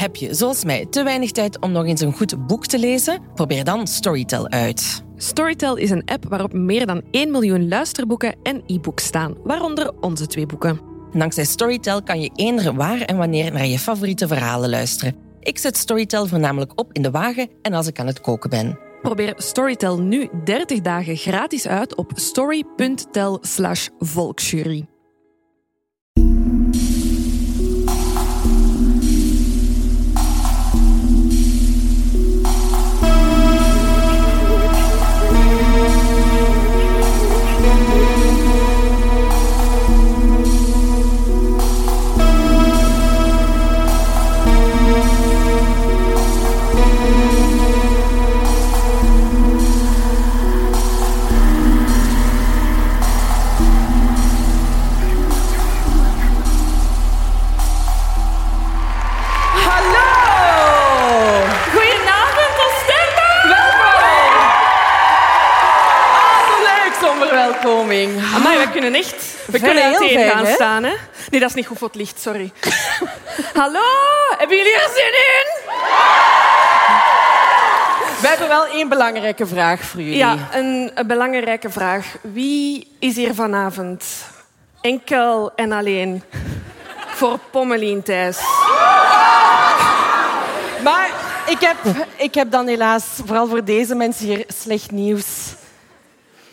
Heb je, zoals mij, te weinig tijd om nog eens een goed boek te lezen? Probeer dan Storytel uit. Storytel is een app waarop meer dan 1 miljoen luisterboeken en e-books staan, waaronder onze twee boeken. Dankzij Storytel kan je eender waar en wanneer naar je favoriete verhalen luisteren. Ik zet Storytel voornamelijk op in de wagen en als ik aan het koken ben. Probeer Storytel nu 30 dagen gratis uit op story.tel/volksjury. Amai, we kunnen echt We kunnen heel uiteen gaan hè? staan. Hè? Nee, dat is niet goed voor het licht, sorry. Hallo, hebben jullie er zin in? We hebben wel één belangrijke vraag voor jullie. Ja, een, een belangrijke vraag. Wie is hier vanavond enkel en alleen voor Pommelien Thijs? Maar ik heb, ik heb dan helaas, vooral voor deze mensen hier, slecht nieuws.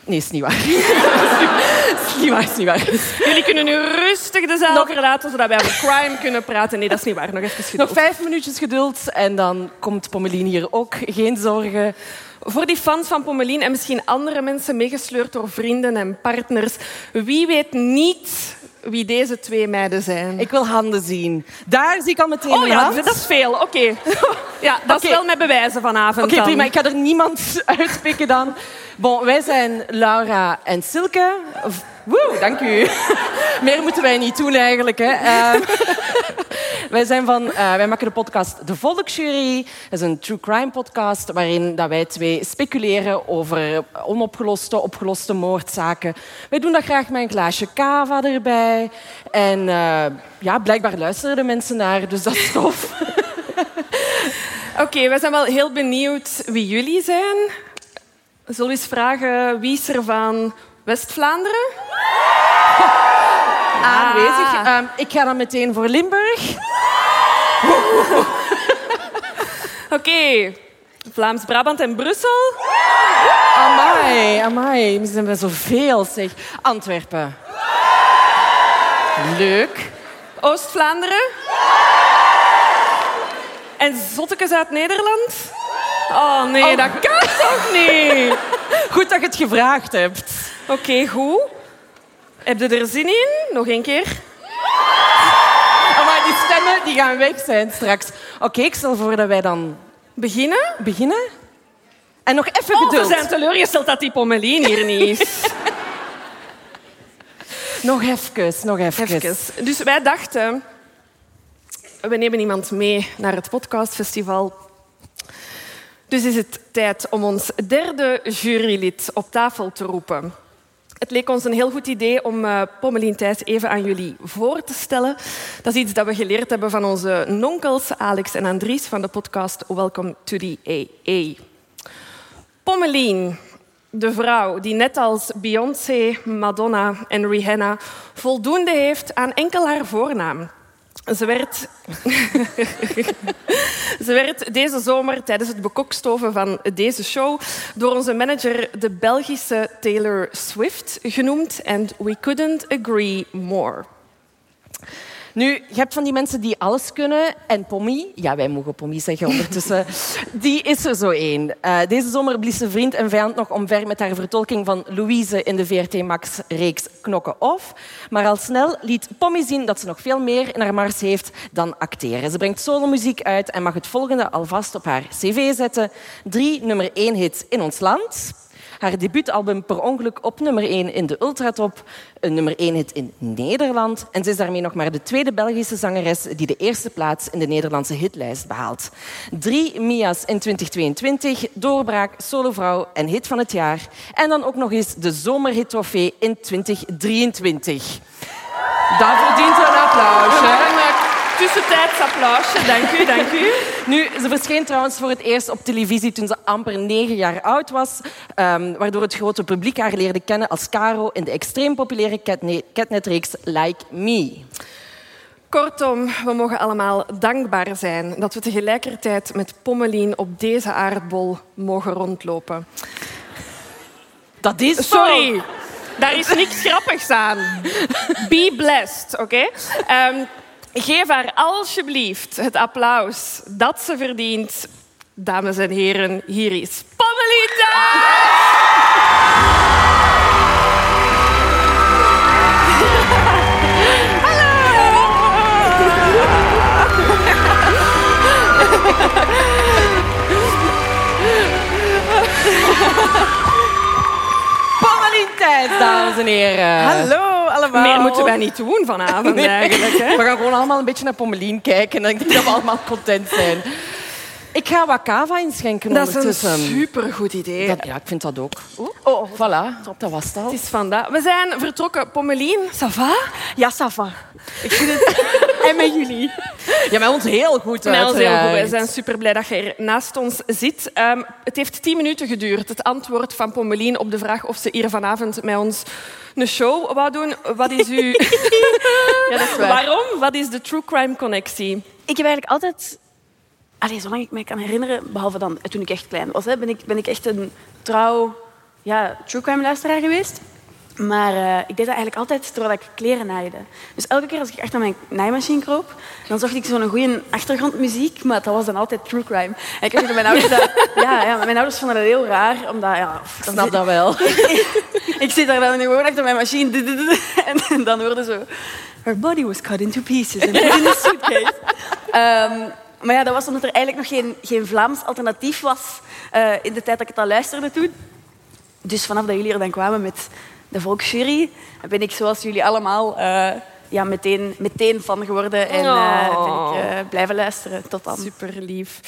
Nee, is niet waar. is niet waar, is niet waar. Jullie kunnen nu rustig de zaal Nog- verlaten, zodat wij over crime kunnen praten. Nee, dat is niet waar. Nog even Nog geduld. vijf minuutjes geduld en dan komt Pommelien hier ook. Geen zorgen. Voor die fans van Pommelien en misschien andere mensen meegesleurd door vrienden en partners, wie weet niet wie deze twee meiden zijn? Ik wil handen zien. Daar zie ik al meteen Oh een ja, hand. dat is veel. Oké. Ja, dat is wel met bewijzen vanavond. Oké, prima. Ik ga er niemand uitpikken dan. Bon, wij zijn Laura en Silke. Woe, dank u. Meer moeten wij niet doen eigenlijk. Hè. Ehm, wij, zijn van, eh, wij maken de podcast De Volksjury. Dat is een true crime podcast waarin dat wij twee speculeren over onopgeloste, opgeloste moordzaken. Wij doen dat graag met een glaasje cava erbij. En eh, ja, blijkbaar luisteren de mensen naar, dus dat is tof. Oké, we zijn wel heel benieuwd wie jullie zijn. Zullen we eens vragen wie is er van West-Vlaanderen? Aanwezig. Ehm, ik ga dan meteen voor Limburg. Oké, Vlaams-Brabant en Brussel. Amai, amai. We zijn bij zoveel, zeg. Antwerpen. Leuk. Oost-Vlaanderen. En Zottekes uit Nederland. Oh nee, dat kan toch niet? Goed dat je het gevraagd hebt. Oké, goed. Heb je er zin in? Nog een keer. Maar die stemmen die gaan weg zijn straks. Oké, ik stel voor dat wij dan Beginnen? beginnen. En nog even Oh, we geduld. zijn teleurgesteld dat die Pommelien hier niet is. Nog even, nog even. Even. Dus wij dachten, we nemen iemand mee naar het podcastfestival. Dus is het tijd om ons derde jurylid op tafel te roepen. Het leek ons een heel goed idee om eh Pommelien Thijs even aan jullie voor te stellen. Dat is iets dat we geleerd hebben van onze nonkels Alex en Andries van de podcast Welcome to the AA. Pommelien, de vrouw die net als Beyoncé, Madonna en Rihanna voldoende heeft aan enkel haar voornaam. Ze werd, ze werd deze zomer tijdens het bekokstoven van deze show door onze manager de Belgische Taylor Swift genoemd. And we couldn't agree more. Nu, je hebt van die mensen die alles kunnen. En Pommy, ja, wij mogen Pommy zeggen ondertussen, die is er zo één. Eh, deze zomer blies ze vriend en vijand nog omver met haar vertolking van Louise in de VRT Max-reeks Knokken Off. Maar al snel liet Pommy zien dat ze nog veel meer in haar mars heeft dan acteren. Ze brengt solomuziek uit en mag het volgende alvast op haar cv zetten. Drie nummer één hits in ons land. Haar debuutalbum per ongeluk op nummer 1 in de Ultratop. Een nummer 1 hit in Nederland. En ze is daarmee nog maar de tweede Belgische zangeres die de eerste plaats in de Nederlandse hitlijst behaalt. Drie Mia's in 2022, doorbraak, solovrouw en hit van het jaar. En dan ook nog eens de zomerhit-trofee in 2023. Dat verdient een applaus. Tussentijds applausje. Dank u, dank u. Nu, ze verscheen trouwens voor het eerst op televisie toen ze amper negen jaar oud was, ehm, waardoor het grote publiek haar leerde kennen als Caro in de extreem populaire catne- catnetreeks Like Me. Kortom, we mogen allemaal dankbaar zijn dat we tegelijkertijd met Pommelien op deze aardbol mogen rondlopen. Dat is Sorry, daar is niks grappigs aan. Be blessed, oké? Ehm, geef haar alsjeblieft het applaus dat ze verdient. Dames en heren, hier is Daas! Pommelien tijd, dames en heren. Hallo Meer moeten wij niet doen vanavond eigenlijk. Hè? We gaan gewoon allemaal een beetje naar Pommelien kijken en ik denk dat we allemaal content zijn. Ik ga wat kava inschenken Dat is een supergoed idee. Dat- ja, ik vind dat ook. Oh, Voilà, dat was het al. Het is vandaag. We zijn vertrokken. Pommelien, ça va? ja, Safa. Ik vind het... en met jullie. Ja, met ons heel goed Met ons heel goed. Wij zijn super blij dat je er naast ons zit. Ehm, het heeft tien minuten geduurd, het antwoord van Pommelien op de vraag of ze hier vanavond met ons een show wou doen. Wat is uw... Ja, dat is waar. Waarom? Wat is de true crime connectie? Ik heb eigenlijk altijd... Allee, zolang ik me kan herinneren, behalve dan toen ik echt klein was, hè, ben, ik, ben ik echt een trouw ja, true crime luisteraar geweest. Maar eh, ik deed dat eigenlijk altijd terwijl ik kleren naaide. Dus elke keer als ik achter mijn naaimachine kroop, dan zocht ik zo'n goede achtergrondmuziek, maar dat was dan altijd true crime. En ik weet mijn ouders dat, ja, ja, mijn ouders vonden dat heel raar, omdat ja, Ik snap dat wel. ik zit daar dan gewoon achter mijn machine. En, en dan hoorde zo... Her body was cut into pieces and put in a suitcase. Ehm, maar ja, dat was omdat er eigenlijk nog geen, geen Vlaams alternatief was eh, in de tijd dat ik het al luisterde toen. Dus vanaf dat jullie er dan kwamen met de volksjury, ben ik zoals jullie allemaal eh, ja, meteen, meteen fan geworden. En ben ik eh, blijven luisteren tot dan. Super lief.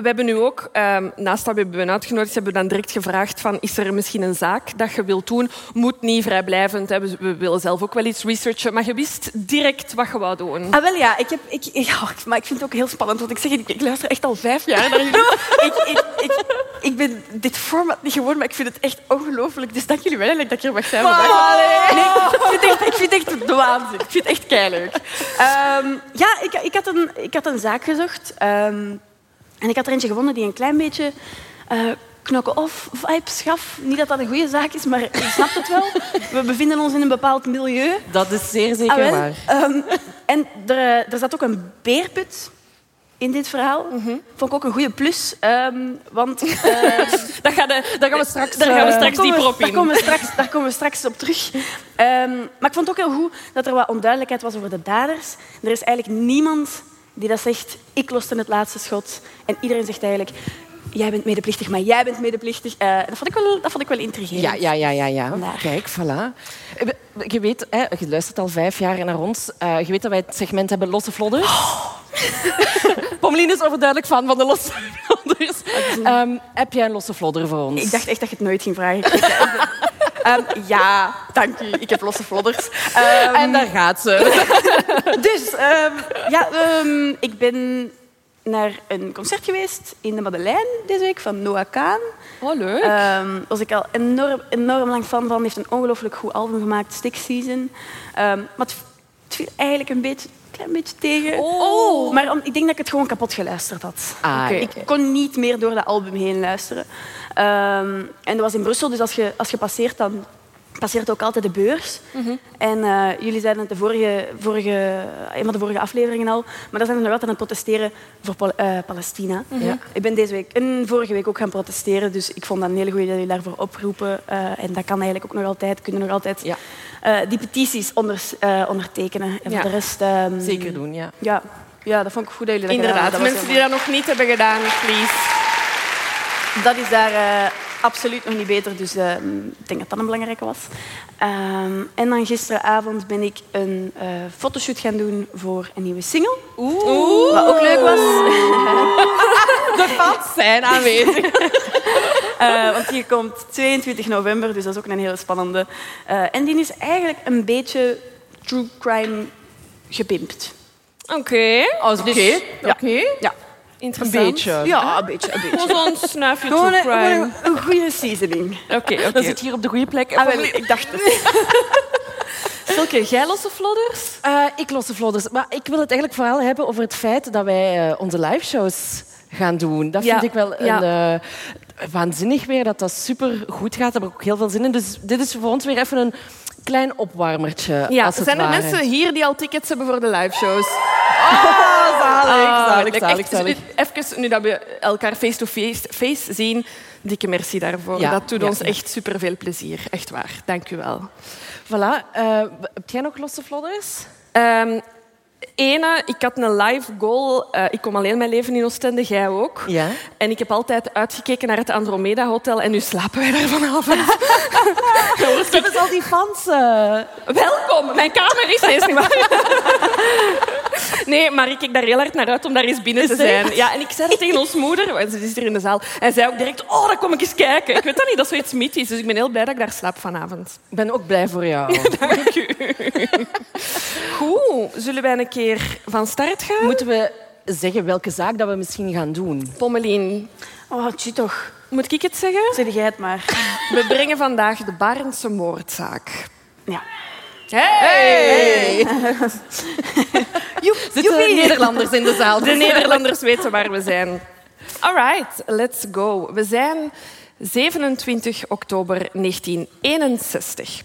We hebben nu ook, ehm, naast dat we hebben uitgenodigd, hebben we dan direct gevraagd van, is er misschien een zaak dat je wilt doen? Moet niet vrijblijvend, hè. we we willen zelf ook wel iets researchen, maar je wist direct wat je wou doen. Ah, wel ja, ik heb, ik, ja, maar ik vind het ook heel spannend, want ik zeg, ik, ik luister echt al vijf jaar naar jullie. ik, ik, ik, ik ben dit format niet gewoon, maar ik vind het echt ongelooflijk. Dus dank jullie wel dat ik hier mag zijn vandaag. Nee, ik, vind echt, ik vind echt de waanzin. Ik vind het echt keileuk. Ehm, ja, ik, ik, had een, ik had een zaak gezocht. ehm, en ik had er eentje gevonden die een klein beetje eh knokken-off vibes gaf. Niet dat dat een goede zaak is, maar je snapt het wel. We bevinden ons in een bepaald milieu. Dat is zeer zeker Ah, waar. Ehm, en er, er zat ook een beerput in dit verhaal. Mhm. Vond ik ook een goede plus. ehm, want eh, Dat gaan, de, Daar gaan we straks, daar gaan we eh, straks daar dieper op daar in. komen, we straks, daar komen we straks op terug. Ehm, maar ik vond het ook heel goed dat er wat onduidelijkheid was over de daders. Er is eigenlijk niemand die dat zegt, ik loste het laatste schot. En iedereen zegt eigenlijk, jij bent medeplichtig, maar jij bent medeplichtig. Eh, dat, vond ik wel, dat vond ik wel intrigerend. Ja, ja, ja, ja. ja. Vandaar. Kijk, voilà. Eh, Je weet, hè, je luistert al vijf jaar naar ons. Eh, je weet dat wij het segment hebben Losse Vlodders. Pommelien is overduidelijk fan van de Losse Vlodders. Ehm, heb jij een Losse Vlodder voor ons? Ik dacht echt dat je het nooit ging vragen. Ehm, ja, dank u. Ik heb losse vlodders. Ehm, En daar gaat ze. Dus, ehm, ja, ik ben naar een concert geweest in de Madeleine deze week van Noah Kaan. Oh, leuk. Daar was ik al enorm, enorm lang fan van. Heeft een ongelooflijk goed album gemaakt, Stick Season. Ehm, maar het, het viel eigenlijk een beetje, klein beetje tegen. Oh. Maar om- ik denk dat ik het gewoon kapot geluisterd had. Ah. Ik kon niet meer door dat album heen luisteren. Ehm, en dat was in Brussel, dus als je, als je passeert, dan passeert ook altijd de beurs. En eh, jullie zeiden het de vorige, vorige, een van de vorige afleveringen al, maar daar zijn we nog altijd aan het protesteren voor Pal- eh, Palestina. Ja. Ik ben deze week en vorige week ook gaan protesteren, dus ik vond dat een hele goede dat jullie daarvoor oproepen. Eh, en dat kan eigenlijk ook nog altijd, kunnen nog altijd Ja. eh, die petities onder, eh, ondertekenen. En Ja. voor de rest... ehm, Zeker doen, ja. Ja. ja, dat vond ik goed dat jullie dat Inderdaad. Dat mensen die dat nog niet hebben gedaan, please. Dat is daar eh, absoluut nog niet beter, dus eh, ik denk dat dat een belangrijke was. Ehm, en dan gisteravond ben ik een eh, fotoshoot gaan doen voor een nieuwe single. Oeh. Wat ook leuk was. De fans zijn aanwezig. Want die komt 22 november, dus dat is ook een hele spannende. En die is eigenlijk een beetje true crime gepimpt. Oké. Als oké. ja. Oké. Ja, Interessant. beetje. ja een beetje. Een beetje. Gewoon zo'n snuifje Gewoon true een, gewoon crime. een, een goede seasoning. Oké, oké. Dan zit je hier op de goede plek. Ah, wel, ik dacht het. Silke, jij losse vlodders? Eh, ik los de vlodders. Maar ik wil het eigenlijk vooral hebben over het feit dat wij eh, onze liveshows gaan doen. Dat Ja, vind ik wel ja. een, eh, waanzinnig weer, dat dat super goed gaat. Daar heb ik ook heel veel zin in. Dus dit is voor ons weer even een klein opwarmertje. Ja, als het zijn er ware. mensen hier die al tickets hebben voor de liveshows? Ah, zalig, zalig, Leuk, zalig, echt, zalig. Even, nu dat we elkaar face-to-face face zien, dikke merci daarvoor. Ja, dat doet ja, ons ja. echt superveel plezier. Echt waar. Dank u wel. Voilà. Eh, heb jij nog losse vlodders? Ehm, ene, ik had een live goal. Eh, ik kom alleen mijn leven in Oostende, jij ook. Ja. En ik heb altijd uitgekeken naar het Andromeda Hotel en nu slapen wij daar vanavond. Dat is al die fans. eh. Welkom, mijn kamer is niet waar. Nee, maar ik kijk daar heel hard naar uit om daar eens binnen te zijn. Ja, en ik zei dat tegen ons moeder, want ze is hier in de zaal, en zei ook direct, oh, dan kom ik eens kijken. Ik weet dat niet, dat is zoiets mythisch, dus ik ben heel blij dat ik daar slaap vanavond. Ik ben ook blij voor jou. Dank u. Goed, zullen wij een keer van start gaan? Moeten we zeggen welke zaak dat we misschien gaan doen? Pommelien, Oh, tjie toch. moet ik het zeggen? Zeg jij het maar. We brengen vandaag de Barendse moordzaak. Ja. Hey! Zitten Nederlanders in de zaal? De Nederlanders weten waar we zijn. Alright, let's go. We zijn 27 oktober 1961.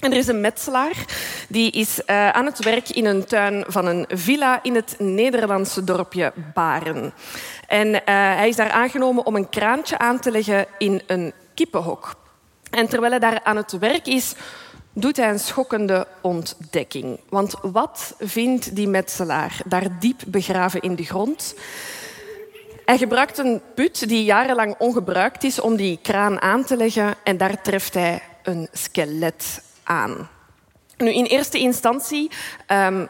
En er is een metselaar die is eh, aan het werk in een tuin van een villa in het Nederlandse dorpje Baren. En eh, hij is daar aangenomen om een kraantje aan te leggen in een kippenhok. En terwijl hij daar aan het werk is, doet hij een schokkende ontdekking. Want wat vindt die metselaar daar diep begraven in de grond? Hij gebruikt een put die jarenlang ongebruikt is om die kraan aan te leggen en daar treft hij een skelet Nu, in eerste instantie ehm,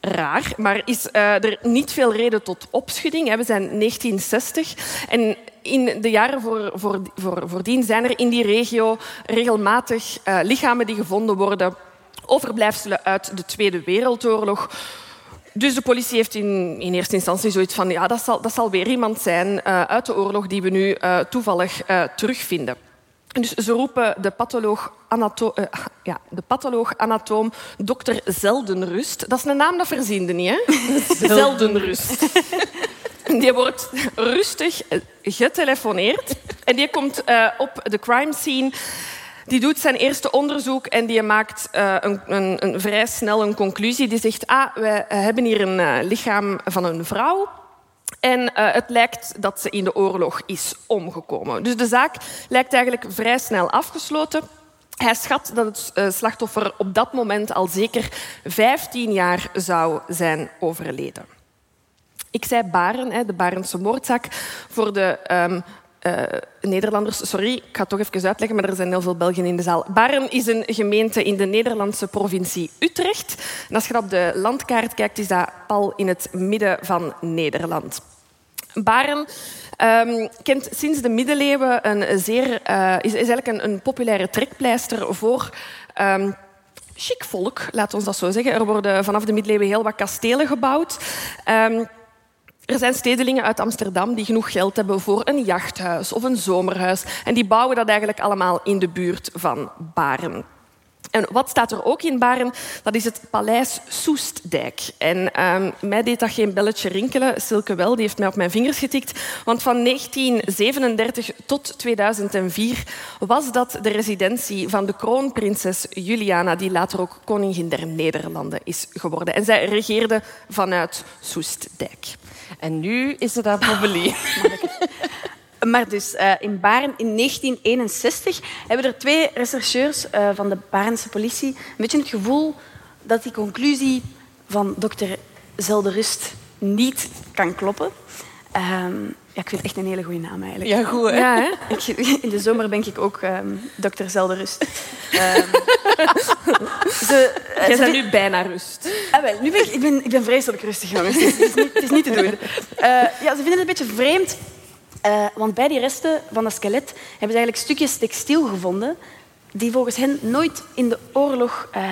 raar, maar is eh, er niet veel reden tot opschudding. We zijn 1960 en in de jaren voor, voor, voor, voordien zijn er in die regio regelmatig eh, lichamen die gevonden worden, overblijfselen uit de Tweede Wereldoorlog. Dus de politie heeft in, in eerste instantie zoiets van ja, dat zal, dat zal weer iemand zijn eh, uit de oorlog die we nu toevallig terugvinden. Dus ze roepen de patholoog, anato eh, ja, de patholoog anatoom dokter Zeldenrust. Dat is een naam dat verziende niet, hè? Zeldenrust. Die wordt rustig getelefoneerd en die komt eh, op de crime scene. Die doet zijn eerste onderzoek en die maakt eh, een, een, een vrij snel een conclusie. Die zegt, ah, we hebben hier een eh, lichaam van een vrouw. En eh, het lijkt dat ze in de oorlog is omgekomen. Dus de zaak lijkt eigenlijk vrij snel afgesloten. Hij schat dat het eh, slachtoffer op dat moment al zeker 15 jaar zou zijn overleden. Ik zei Baren, de Barense moordzaak, voor de ehm, eh, Nederlanders. Sorry, ik ga het toch even uitleggen, maar er zijn heel veel Belgen in de zaal. Baren is een gemeente in de Nederlandse provincie Utrecht. En als je op de landkaart kijkt, is dat pal in het midden van Nederland. Baren ehm, kent sinds de middeleeuwen een zeer, eh, is, eigenlijk een, een populaire trekpleister voor ehm, chic volk, laat ons dat zo zeggen. Er worden vanaf de middeleeuwen heel wat kastelen gebouwd. Ehm, er zijn stedelingen uit Amsterdam die genoeg geld hebben voor een jachthuis of een zomerhuis. En die bouwen dat eigenlijk allemaal in de buurt van Baren. En wat staat er ook in Baren? Dat is het Paleis Soestdijk. En ehm, mij deed dat geen belletje rinkelen. Silke wel, die heeft mij op mijn vingers getikt. Want van 1937 tot 2004 was dat de residentie van de kroonprinses Juliana, die later ook koningin der Nederlanden is geworden. En zij regeerde vanuit Soestdijk. En nu is het aan Pommelie. Maar dus eh, in Baren in 1961 hebben er twee rechercheurs eh, van de Barense politie een beetje het gevoel dat die conclusie van dokter Zelderust niet kan kloppen. Ehm, ja, ik vind het echt een hele goede naam eigenlijk. Ja, goed, hè? Ja, hè? Ik, in de zomer ben ik ook ehm dokter Zelderust. Ehm, ze, eh, Jij bent vind- nu bijna rust. Ah, wel, nu ben ik, ik, ben, ik ben vreselijk rustig, jongens. Het is, het is niet, het is niet te doen. Ja, ze vinden het een beetje vreemd, eh, want bij die resten van dat skelet hebben ze eigenlijk stukjes textiel gevonden die volgens hen nooit in de oorlog eh,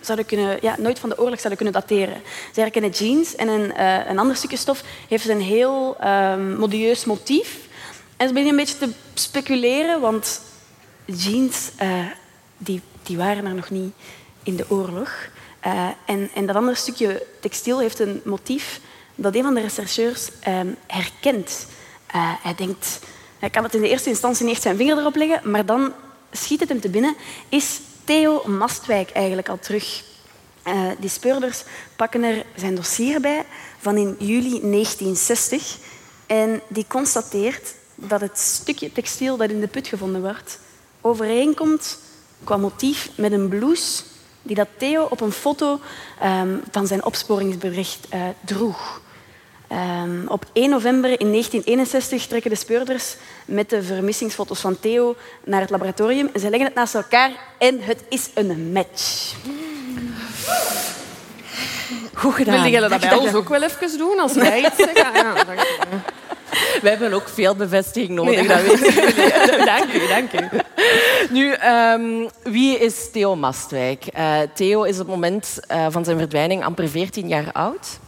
zouden kunnen, ja, nooit van de oorlog zouden kunnen dateren. Ze herkennen jeans en een, uh, een ander stukje stof heeft een heel um, modieus motief. En ze beginnen een beetje te speculeren, want jeans die, die waren er nog niet in de oorlog. En, en dat andere stukje textiel heeft een motief dat een van de rechercheurs um, herkent. hij denkt, hij kan het in de eerste instantie niet echt zijn vinger erop leggen, maar dan schiet het hem te binnen. Is Theo Mastwijk eigenlijk al terug? Uh, die speurders pakken er zijn dossier bij van in juli 1960 en die constateert dat het stukje textiel dat in de put gevonden wordt overeenkomt qua motief met een blouse die dat Theo op een foto um, van zijn opsporingsbericht uh, droeg. Um, op 1 november in 1961 trekken de speurders met de vermissingsfoto's van Theo naar het laboratorium. Ze leggen het naast elkaar en het is een match. Goed gedaan. Wil jij dat bij ons ook wel even doen als wij iets zeggen? Ja, We hebben ook veel bevestiging nodig. Nee, dat weet dank u, dank u. Nu, um, wie is Theo Mastwijk? Uh, Theo is op het moment uh, van zijn verdwijning amper 14 jaar oud.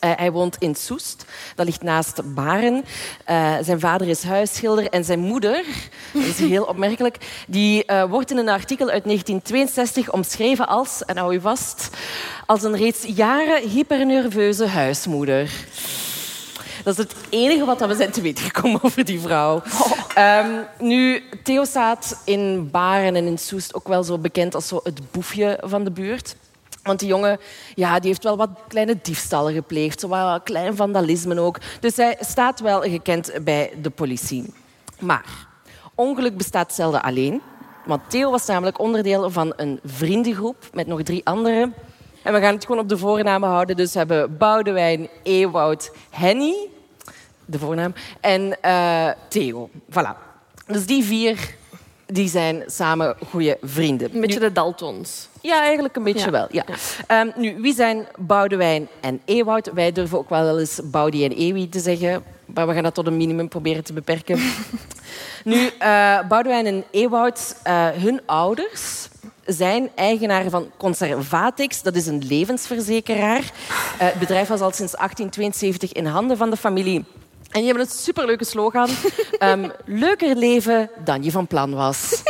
Uh, hij woont in Soest, dat ligt naast Baren. Uh, zijn vader is huisschilder en zijn moeder, dat is heel opmerkelijk, die uh, wordt in een artikel uit 1962 omschreven als, en hou je vast, als een reeds jaren hypernerveuze huismoeder. Dat is het enige wat we zijn te weten gekomen over die vrouw. Oh. Um, nu, Theo staat in Baren en in Soest ook wel zo bekend als zo het boefje van de buurt. Want die jongen ja, die heeft wel wat kleine diefstallen gepleegd, zo wat klein vandalisme ook. Dus hij staat wel gekend bij de politie. Maar ongeluk bestaat zelden alleen. Want Theo was namelijk onderdeel van een vriendengroep met nog drie anderen. En we gaan het gewoon op de voornamen houden. Dus we hebben Boudewijn, Ewoud, Henny, de voornaam, en uh, Theo. Voilà. Dus die vier die zijn samen goede vrienden. Een beetje de Daltons. Ja, eigenlijk een beetje wel. Ja. Um, nu, wie zijn Boudewijn en Ewoud? Wij durven ook wel eens Boudi en Ewi te zeggen, maar we gaan dat tot een minimum proberen te beperken. nu, uh, Boudewijn en Ewoud, uh, hun ouders zijn eigenaar van Conservatix. Dat is een levensverzekeraar. Uh, het bedrijf was al sinds 1872 in handen van de familie. En die hebben een superleuke slogan. Um, leuker leven dan je van plan was.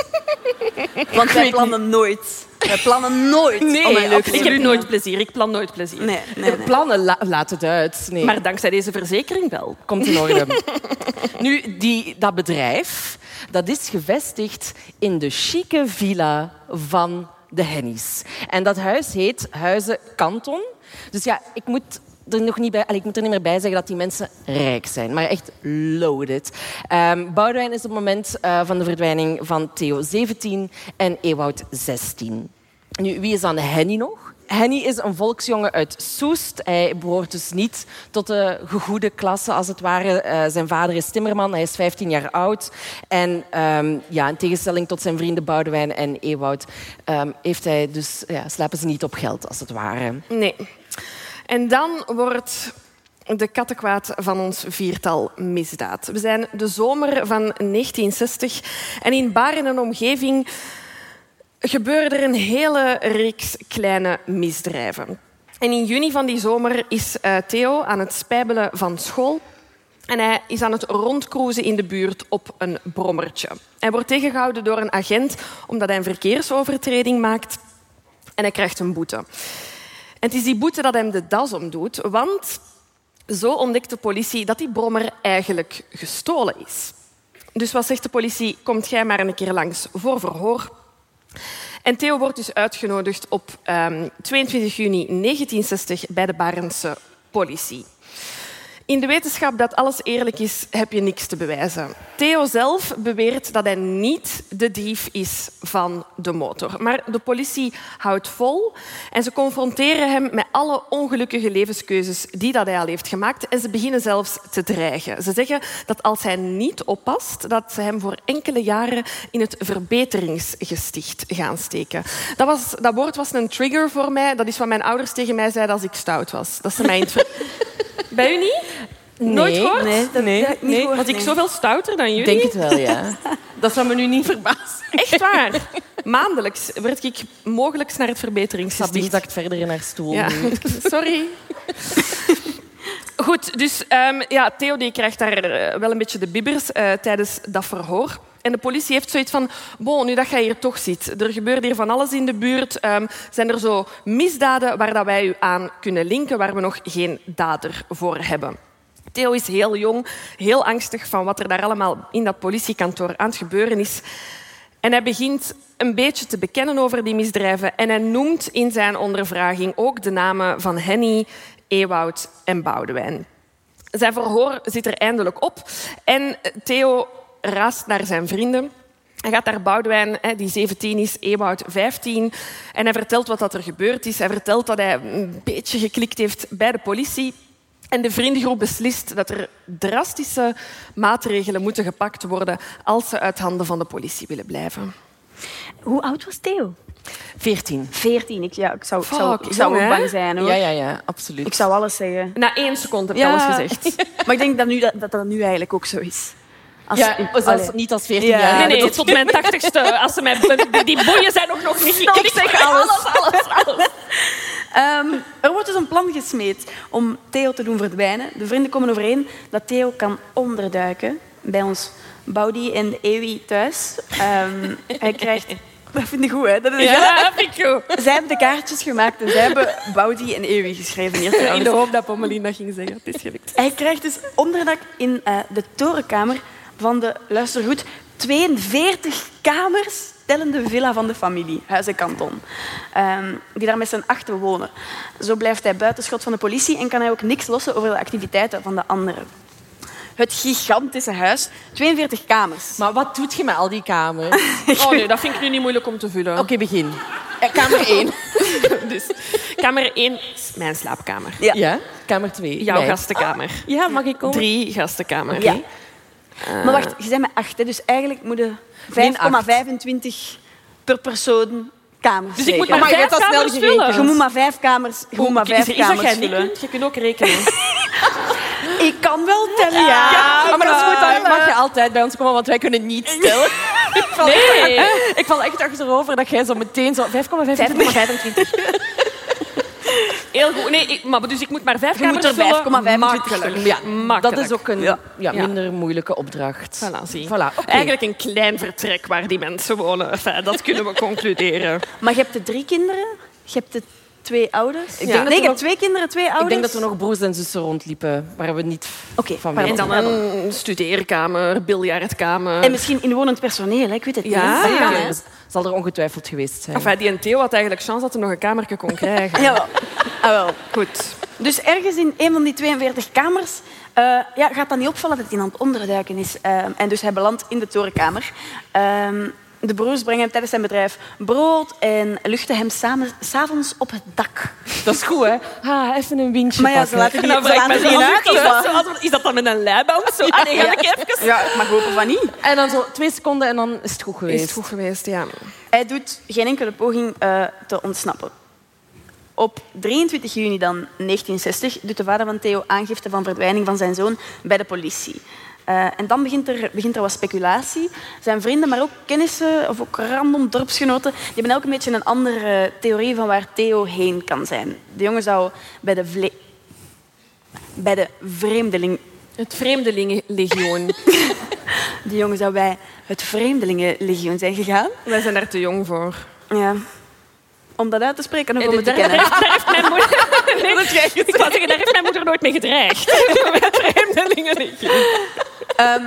Want wij plannen nooit. Wij plannen nooit nee, om een leuk Ik heb nooit plezier. Ik plan nooit plezier. Nee, nee, nee. Plannen, la laat het uit. Nee. Maar dankzij deze verzekering wel. Komt in orde. nu, die, dat bedrijf dat is gevestigd in de chique villa van de Hennies. En dat huis heet Huizen Kanton. Dus ja, ik moet nog niet bij, ik moet er niet meer bij zeggen dat die mensen rijk zijn, maar echt loaded. Um, Boudewijn is op het moment uh, van de verdwijning van Theo 17 en Ewoud 16. Nu, wie is dan Henny nog? Henny is een volksjongen uit Soest. Hij behoort dus niet tot de gegoede klasse, als het ware. Uh, zijn vader is timmerman, hij is 15 jaar oud. En um, ja, in tegenstelling tot zijn vrienden Boudewijn en Ewoud... Um, heeft hij dus, ja, slapen ze niet op geld, als het ware. Nee. En dan wordt de kattenkwaad van ons viertal misdaad. We zijn de zomer van 1960 en in Baren en omgeving gebeurde er een hele reeks kleine misdrijven. En in juni van die zomer is uh, Theo aan het spijbelen van school en hij is aan het rondcruisen in de buurt op een brommertje. Hij wordt tegengehouden door een agent omdat hij een verkeersovertreding maakt en hij krijgt een boete. En het is die boete dat hem de das omdoet, want zo ontdekt de politie dat die brommer eigenlijk gestolen is. Dus wat zegt de politie? Komt jij maar een keer langs voor verhoor. En Theo wordt dus uitgenodigd op ehm, 22 juni 1960 bij de Barentse politie. In de wetenschap dat alles eerlijk is, heb je niks te bewijzen. Theo zelf beweert dat hij niet de dief is van de motor. Maar de politie houdt vol en ze confronteren hem met alle ongelukkige levenskeuzes die dat hij al heeft gemaakt. En ze beginnen zelfs te dreigen. Ze zeggen dat als hij niet oppast, dat ze hem voor enkele jaren in het verbeteringsgesticht gaan steken. Dat, was, dat woord was een trigger voor mij. Dat is wat mijn ouders tegen mij zeiden als ik stout was. Dat ze mij in het Bij u niet? Nooit nee, gehoord? Nee, dat, nee, dat nee. Was ik zoveel stouter dan jullie? Ik denk het wel, ja. dat zou me nu niet verbazen. Echt waar? Maandelijks werd ik mogelijk naar het Sabine verbeteringsgesticht. zakt verder in haar stoel. Ja, sorry. Goed, dus ehm, ja, Theo die krijgt daar eh, wel een beetje de bibbers eh, tijdens dat verhoor. En de politie heeft zoiets van, bon, nu dat jij hier toch zit, er gebeurt hier van alles in de buurt. ehm, zijn er zo misdaden waar dat wij u aan kunnen linken, waar we nog geen dader voor hebben? Theo is heel jong, heel angstig van wat er daar allemaal in dat politiekantoor aan het gebeuren is. En hij begint een beetje te bekennen over die misdrijven. En hij noemt in zijn ondervraging ook de namen van Henny, Ewoud en Boudewijn. Zijn verhoor zit er eindelijk op. En Theo raast naar zijn vrienden. Hij gaat naar Boudewijn, die 17 is, Ewoud 15. En hij vertelt wat er gebeurd is. Hij vertelt dat hij een beetje geklikt heeft bij de politie. En de vriendengroep beslist dat er drastische maatregelen moeten gepakt worden als ze uit handen van de politie willen blijven. Hoe oud was Theo? 14. 14. Ik, ja, ik zou, ik zou, ik zou ook bang zijn hoor. Ja, ja, ja, absoluut. Ik zou alles zeggen. Na één seconde heb je Ja. alles gezegd. Maar ik denk dat, nu, dat, dat dat nu eigenlijk ook zo is. Als, ja, Allee. niet als 14 Ja. jaar. Nee, nee, tot mijn tachtigste. Als ze mij, die- die boeien zijn ook nog niet Ik zeg alles. alles, alles. Ehm, er wordt dus een plan gesmeed om Theo te doen verdwijnen. De vrienden komen overeen dat Theo kan onderduiken bij ons Baudi en Ewi thuis. Ehm, hij krijgt... Dat vind ik goed, hè? Dat is Ja, vind ik goed. Zij hebben de kaartjes gemaakt en zij hebben Baudi en Ewi geschreven hier In de hoop dat Pommelien dat ging zeggen. Het is gelukt. Hij krijgt dus onderdak in eh, de torenkamer van de, luister goed, 42 kamers tellende villa van de familie, Huis en Kanton. Ehm, die daar met zijn achter wonen. Zo blijft hij buitenschot van de politie en kan hij ook niks lossen over de activiteiten van de anderen. Het gigantische huis, 42 kamers. Maar wat doet je met al die kamers? Oké, Oh nee, dat vind ik nu niet moeilijk om te vullen. begin. Eh, Kamer 1. Dus, kamer 1 is mijn slaapkamer. Ja. Ja. Kamer 2. Jouw gastenkamer. Ja, mag ik komen? Drie gastenkamer. Ja. Maar wacht, je bent met acht, hè, dus eigenlijk moet je Min acht. 5,25 per persoon kamers Dus ik moet maar Maar vijf dat snel vullen. Je moet maar vijf kamers, je moet maar Is- vijf is dat kamers jij niet vullen. kunt? Je kunt ook rekenen. Ik kan wel tellen, ja. Ja, maar dat is goed, dan maar- mag je altijd bij ons komen, want wij kunnen niet stellen. ik, val Nee. echt, ik val echt achterover dat jij zo meteen zo 5,25. 5,25. Heel goed. Nee, ik, maar dus ik moet maar vijf Je moet kamers er vullen. 5,25 Makkelijk. vullen. Ja, Makkelijk. dat is ook een Ja. ja. Ja. minder moeilijke opdracht. Voilà, zie. Voilà. Eigenlijk een klein vertrek waar die mensen wonen. Enfin, dat kunnen we concluderen. Maar je hebt de drie kinderen, je hebt de twee ouders. denk nee, dat er hebt nog- twee kinderen, twee ouders. Ik denk dat er nog broers en zussen rondliepen waar we niet Oké, van. En dan een studeerkamer, biljartkamer. En misschien inwonend personeel, hè? ik weet het Ja. niet. Ja. zal er ongetwijfeld geweest zijn. Enfin, die en Theo had eigenlijk kans dat hij nog een kamertje kon krijgen. Ja, wel. Ah, wel. Goed. Dus ergens in een van die 42 kamers eh, ja, gaat dat niet opvallen dat hij aan het onderduiken is. Eh, en dus hij belandt in de torenkamer. Ehm, de broers brengen hem tijdens zijn bedrijf brood en luchten hem samen s'avonds op het dak. Dat is goed, hè? Ah, even een windje Maar ja, ze laten die, dan ze laten die uit. is of dat, is dat dan met een leiband? Zo? Ah, nee, ga ik even. Ja, mag hopen van niet. En dan zo twee seconden en dan is het goed geweest. Is het goed geweest, ja. Hij doet geen enkele poging eh, te ontsnappen. Op 23 juni dan 1960 doet de vader van Theo aangifte van verdwijning van zijn zoon bij de politie. Eh, en dan begint er, begint er wat speculatie. Zijn vrienden, maar ook kennissen of ook random dorpsgenoten, die hebben elk een beetje een andere theorie van waar Theo heen kan zijn. De jongen zou bij de, vle- bij de vreemdeling... Het Vreemdelingenlegioen. De jongen zou bij het Vreemdelingenlegioen zijn gegaan. Wij zijn daar te jong voor. Ja. Om dat uit te spreken En om het te kennen. daar heeft mijn moeder... Nee, ik wou zeggen, daar heeft mijn moeder nooit mee gedreigd. Met. Ehm,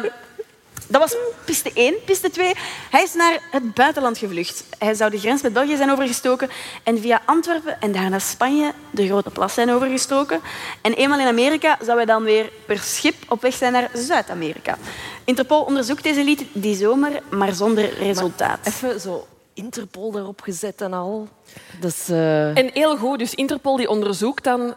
dat was piste 1. Piste 2. Hij is naar het buitenland gevlucht. Hij zou de grens met België zijn overgestoken en via Antwerpen en daarna Spanje de Grote Plas zijn overgestoken. En eenmaal in Amerika zou hij dan weer per schip op weg zijn naar Zuid-Amerika. Interpol onderzoekt deze lied die zomer, maar zonder resultaat. Even zo Interpol erop gezet en al. Dus, eh, En heel goed, dus Interpol die onderzoekt dan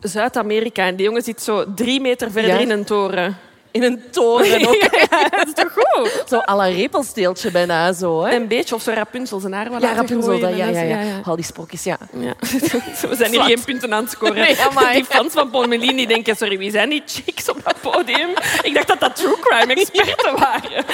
Zuid-Amerika. En die jongen zit zo drie meter verder Ja. in een toren. In een toren ook. Ja, dat is toch goed? Zo à la repelsteeltje bijna zo. Hè? Een beetje, of zo Rapunzel zijn haar wel Ja, Rapunzel, dat, ja, ja, ja. Al die sprokjes, ja. Ja. We zijn hier geen punten aan het scoren. Nee, die fans van Pommelien die denken, sorry, wie zijn die chicks op dat podium? Ik dacht dat dat true crime experten waren.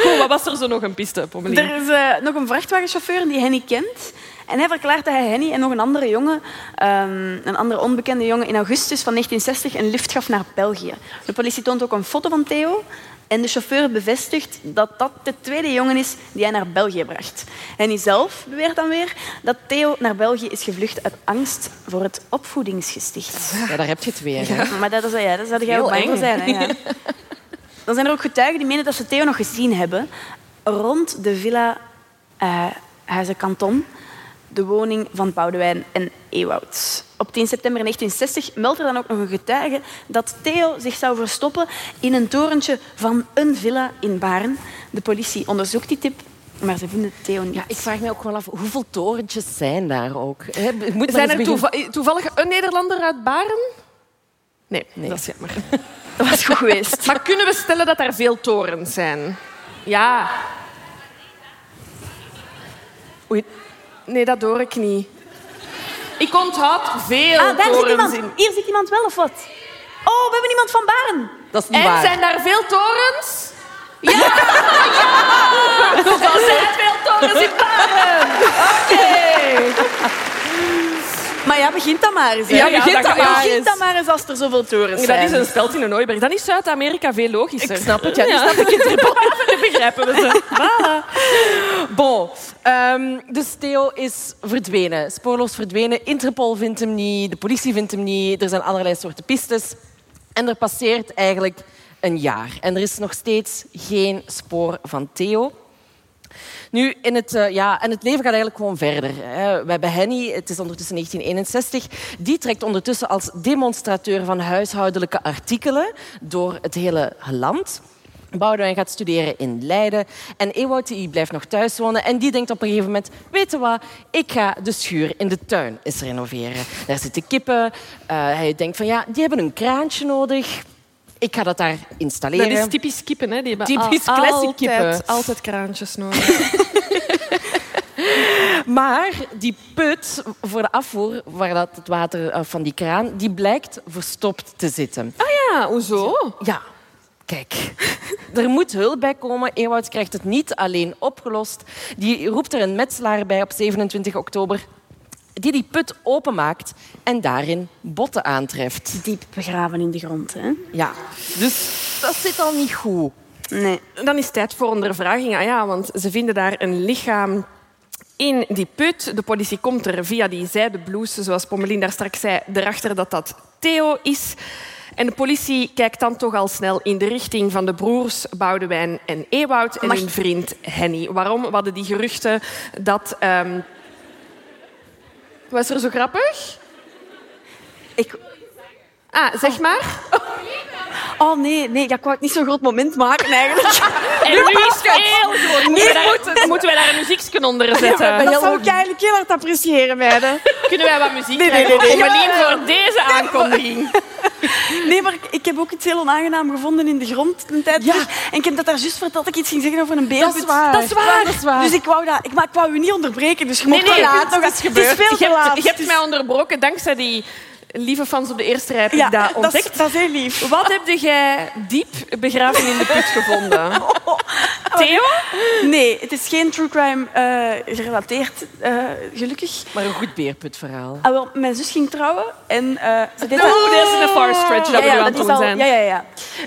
Goed, wat was er zo nog een piste, Pommelien? Er is eh, nog een vrachtwagenchauffeur die Henny kent. En hij verklaart dat hij Henny en nog een andere jongen, ehm, een andere onbekende jongen, in augustus van 1960 een lift gaf naar België. De politie toont ook een foto van Theo. En de chauffeur bevestigt dat dat de tweede jongen is die hij naar België bracht. Henny zelf beweert dan weer dat Theo naar België is gevlucht uit angst voor het opvoedingsgesticht. Ja, daar heb je het weer. Maar dat, is, ja, daar zou jij ook bang voor zijn. Hè? Ja. Dan zijn er ook getuigen die menen dat ze Theo nog gezien hebben rond de villa eh Huizen Canton, de woning van Boudewijn en Ewoud. Op 10 september 1960 meldt er dan ook nog een getuige dat Theo zich zou verstoppen in een torentje van een villa in Baren. De politie onderzoekt die tip, maar ze vinden Theo niet. Ja, ik vraag me ook wel af, hoeveel torentjes zijn daar ook? Moet maar Zijn er begin- toevallig een Nederlander uit Baren? Nee, dat is jammer. Dat was goed geweest. Maar kunnen we stellen dat er veel torens zijn? Ja. Oei. Nee, dat hoor ik niet. Ik onthoud veel Ah, daar zit torens iemand. in. Hier zit iemand wel of wat? Oh, we hebben iemand van Baren. Dat is niet En waar. zijn daar veel torens? Ja! ja! Er zijn veel torens in Baren. Oké. Maar ja, begint dan maar eens. hè. Ja, begint dat maar begint eens. dan maar eens als er zoveel torens Dat zijn. is een speld in een Ooiberg. Dan is Zuid-Amerika veel logischer. Ik snap het, ja. Nu snap ik het. Begrijpen we ze. Bon, ehm, dus Theo is verdwenen. Spoorloos verdwenen. Interpol vindt hem niet, de politie vindt hem niet. Er zijn allerlei soorten pistes. En er passeert eigenlijk een jaar. En er is nog steeds geen spoor van Theo. Nu, in het, eh, ja, en het leven gaat eigenlijk gewoon verder. Hè. We hebben Henny, het is ondertussen 1961. Die trekt ondertussen als demonstrateur van huishoudelijke artikelen door het hele land. Boudewijn gaat studeren in Leiden. En Ewout die blijft nog thuis wonen. En die denkt op een gegeven moment... Weet je wat? Ik ga de schuur in de tuin eens renoveren. Daar zitten kippen. Eh, hij denkt van ja, die hebben een kraantje nodig. Ik ga dat daar installeren. Dat is typisch kippen, hè? Die Typisch al- classic altijd, kippen. Altijd kraantjes nodig. Maar die put voor de afvoer, waar dat het water eh, van die kraan, die blijkt verstopt te zitten. Ah ja, hoezo? Ja, kijk. Er moet hulp bij komen. Ewout krijgt het niet alleen opgelost. Die roept er een metselaar bij op 27 oktober die die put openmaakt en daarin botten aantreft. Diep begraven in de grond, hè? Ja, dus dat zit al niet goed. Nee. Dan is het tijd voor ondervraging. Ah ja, want ze vinden daar een lichaam in die put. De politie komt er via die zijdeblouse, zoals Pommelien daar straks zei, erachter dat dat Theo is. En de politie kijkt dan toch al snel in de richting van de broers Boudewijn en Ewoud en Mag- hun vriend Henny. Waarom? We hadden die geruchten dat... ehm, Was er zo grappig? Ik... Ah, zeg maar. Oh nee, nee, ik wou het niet zo'n groot moment maken eigenlijk. En nu is het heel groot. Moeten we daar, moeten wij daar een muziekje onder zetten? Dat zou ik eigenlijk heel hard appreciëren, meiden. Kunnen wij wat muziek Nee, nee, nee, nee. Voor deze aankondiging. Nee, maar ik- ik heb ook iets heel onaangenaam gevonden in de grond een tijd Ja. En ik heb dat daar juist verteld dat ik iets ging zeggen over een beer. Dat is waar. Dat is waar. Dat is waar. Dus ik wou, dat, ik, maar ik wou u niet onderbreken, dus je Nee, mocht nee, het laat nog. is veel Je hebt, je hebt mij onderbroken dankzij die lieve fans op de eerste rij. Heb Ja, ik dat dat is, ontdekt. dat is heel lief. Wat heb jij diep begraven in de put gevonden? Theo? Nee, het is geen true crime eh, gerelateerd, eh, gelukkig. Maar een goed beerputverhaal. Ah, wel, mijn zus ging trouwen en eh, ze deed No, dat- is een far stretch dat we aan het al- zijn. Ja, ja, ja.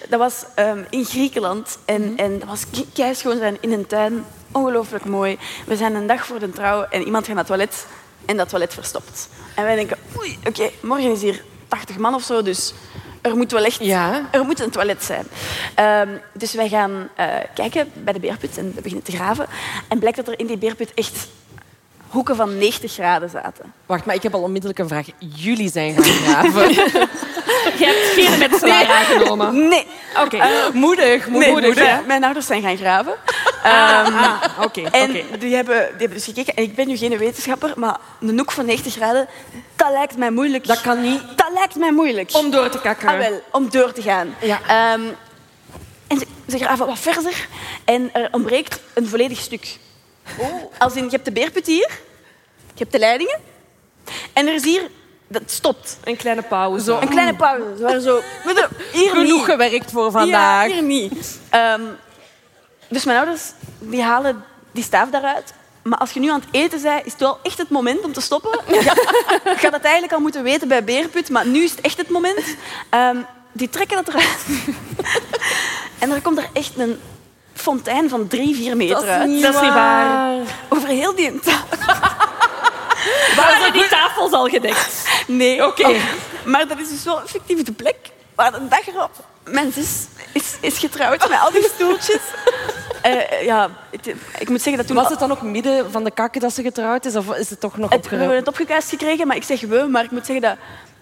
Dat was ehm, in Griekenland en, en dat was keischoon zijn in een tuin. Ongelooflijk mooi. We zijn een dag voor de trouw en iemand gaat naar het toilet en dat toilet verstopt. En wij denken, oei, oké, morgen is hier 80 man of zo, dus er moet wel echt Ja. er moet een toilet zijn. Ehm, dus wij gaan eh, kijken bij de beerput en we beginnen te graven. En blijkt dat er in die beerput echt hoeken van 90 graden zaten. Wacht, maar ik heb al onmiddellijk een vraag. Jullie zijn gaan graven. Je hebt geen metselaar aangenomen. Nee. Oké. moedig, moedig, moedig. ja. Mijn ouders zijn gaan graven. Ah, Oké, En oké. die, hebben, die hebben dus gekeken. En ik ben nu geen wetenschapper, maar een hoek van 90 graden, dat lijkt mij moeilijk. Dat kan niet. Dat lijkt mij moeilijk. Om door te kakken. Ah, wel, om door te gaan. Ja. Ehm, en ze, ze graven wat verder en er ontbreekt een volledig stuk. Als in, je hebt de beerput hier, je hebt de leidingen en er is hier, dat stopt. Een kleine pauze. Een kleine pauze. Zo, hier Genoeg niet. gewerkt voor Ja, vandaag. hier niet. Ehm, dus mijn ouders die halen die staaf daaruit. Maar als je nu aan het eten bent, is het wel echt het moment om te stoppen. Je gaat het eigenlijk al moeten weten bij Beerput, maar nu is het echt het moment. Ehm, die trekken het eruit. en er komt er echt een fontein van drie, vier meter uit. Dat is niet waar. Over heel die tafel. Waren die tafels al gedekt? Nee. Oké. Oh, maar dat is dus wel effectief de plek waar de dag erop mijn zus is, is getrouwd met al die stoeltjes. Eh, ja, het- ik moet zeggen dat toen... Was het dan ook midden van de kakken dat ze getrouwd is? Of is het toch nog Het, we hebben het opgekuist gekregen, maar ik zeg we, maar ik moet zeggen dat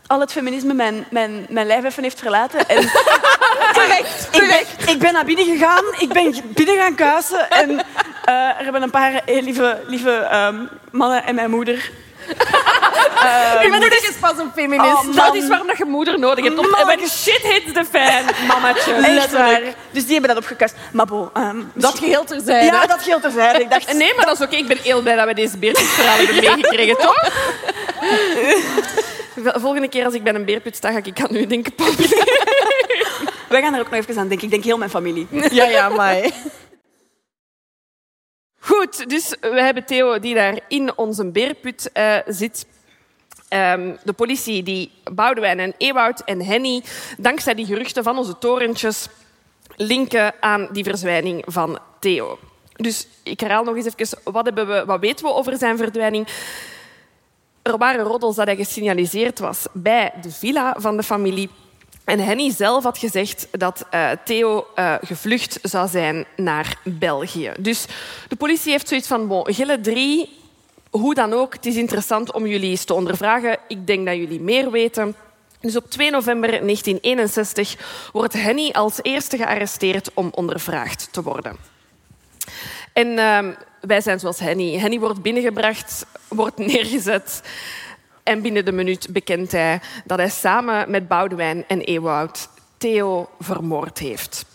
al het feminisme mijn, mijn, mijn lijf even heeft verlaten. En Terecht, ik, ben, ik ben naar binnen gegaan, ik ben binnen gaan kuisen en eh, er hebben een paar heel lieve, lieve ehm, mannen en mijn moeder. Uw moeder is pas een feminist. Oh. Dat is waarom dat je moeder nodig hebt. Man. when shit hits the fan. Echt waar. Dus die hebben dat opgekuist. Maar bon, ehm, Dat geheel terzijde. Ja, dat geldt terzijde. Ik dacht, Nee, maar dat is oké. Ik ben heel blij dat we deze beerputverhaal hebben meegekregen, toch? Volgende keer als ik bij een beerput sta, ga ik aan u denken, Poppy. wij gaan er ook nog even aan denken. Ik denk heel mijn familie. Ja, ja, maar... Goed, dus we hebben Theo die daar in onze beerput eh, zit. Ehm, de politie die Boudewijn en Ewoud en Henny, dankzij die geruchten van onze torentjes, linken aan die verzwijning van Theo. Dus ik herhaal nog eens even, wat, hebben we, wat weten we over zijn verdwijning? Er waren roddels dat hij gesignaliseerd was bij de villa van de familie. En Henny zelf had gezegd dat eh, Theo eh, gevlucht zou zijn naar België. Dus de politie heeft zoiets van, bon, Gille 3, hoe dan ook, het is interessant om jullie eens te ondervragen. Ik denk dat jullie meer weten. Dus op 2 november 1961 wordt Henny als eerste gearresteerd om ondervraagd te worden. En ehm, wij zijn zoals Henny. Henny wordt binnengebracht, wordt neergezet. En binnen de minuut bekent hij dat hij samen met Boudewijn en Ewoud Theo vermoord heeft.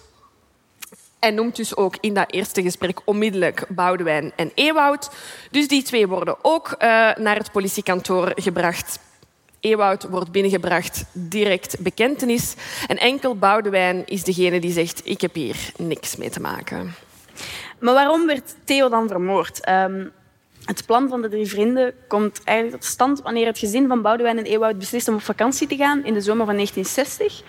Hij noemt dus ook in dat eerste gesprek onmiddellijk Boudewijn en Ewoud. Dus die twee worden ook eh, naar het politiekantoor gebracht. Ewoud wordt binnengebracht, direct bekentenis. En enkel Boudewijn is degene die zegt, ik heb hier niks mee te maken. Maar waarom werd Theo dan vermoord? Ehm, het plan van de drie vrienden komt eigenlijk tot stand wanneer het gezin van Boudewijn en Ewoud beslist om op vakantie te gaan in de zomer van 1960.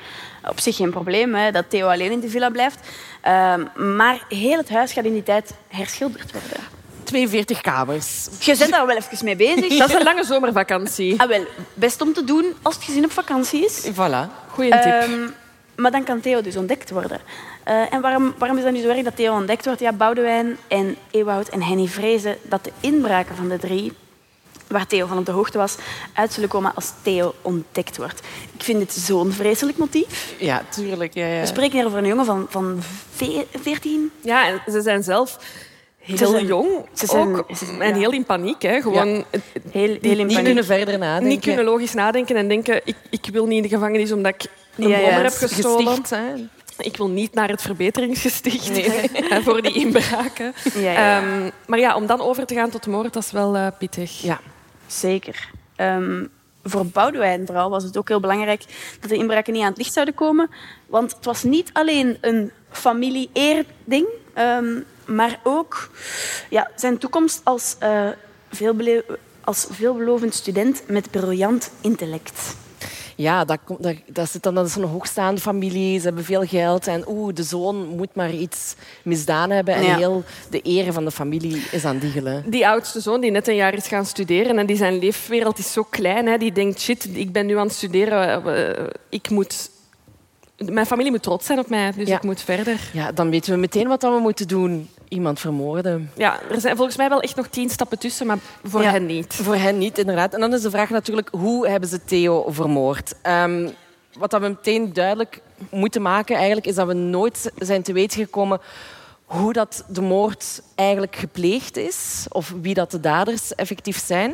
Op zich geen probleem hè, dat Theo alleen in de villa blijft. Ehm, maar heel het huis gaat in die tijd herschilderd worden. 42 kamers. Je bent daar wel even mee bezig. Dat is een lange zomervakantie. Ah, wel, best om te doen als het gezin op vakantie is. Voilà. Goeie tip. Ehm, maar dan kan Theo dus ontdekt worden. Eh, en waarom, waarom is dat nu zo erg dat Theo ontdekt wordt? Ja, Boudewijn en Ewoud en Henny vrezen dat de inbraken van de drie, waar Theo van op de hoogte was, uit zullen komen als Theo ontdekt wordt. Ik vind dit zo'n vreselijk motief. Ja, tuurlijk. Ja, ja. We spreken hier over een jongen van, van ve- 14. Ja, en ze zijn zelf heel Ze zijn- jong ze zijn- ook, ze zijn- en ja. heel in paniek. Hè. Gewoon Ja. Heel, heel in Niet paniek. kunnen verder nadenken. niet kunnen logisch nadenken en denken ik, ik wil niet in de gevangenis omdat ik een Ja, heb gestolen. Gesticht. Ik wil niet naar het verbeteringsgesticht hè, voor die inbraken. Ja, ja. Ehm, maar ja, om dan over te gaan tot moord, dat is wel eh, pittig. Ja. Zeker. Ehm, voor Boudewijn vooral was het ook heel belangrijk dat de inbraken niet aan het licht zouden komen. Want het was niet alleen een familie-eer-ding, ehm, maar ook ja, zijn toekomst als, eh, veelbele- als veelbelovend student met briljant intellect. Ja, dat, komt, dat, dat, zit dan, dat is een hoogstaande familie. Ze hebben veel geld. En oeh, de zoon moet maar iets misdaan hebben. En Ja. heel de eer van de familie is aan diggelen. Die oudste zoon die net een jaar is gaan studeren en die zijn leefwereld is zo klein. Hè, die denkt, shit, ik ben nu aan het studeren. eh, ik moet... Mijn familie moet trots zijn op mij, dus Ja. ik moet verder. Ja, dan weten we meteen wat we moeten doen. Iemand vermoorden. Ja, er zijn volgens mij wel echt nog tien stappen tussen, maar voor Ja. hen niet. Voor hen niet, inderdaad. En dan is de vraag natuurlijk, hoe hebben ze Theo vermoord? Ehm, wat dat we meteen duidelijk moeten maken eigenlijk, is dat we nooit zijn te weten gekomen hoe dat de moord eigenlijk gepleegd is. Of wie dat de daders effectief zijn.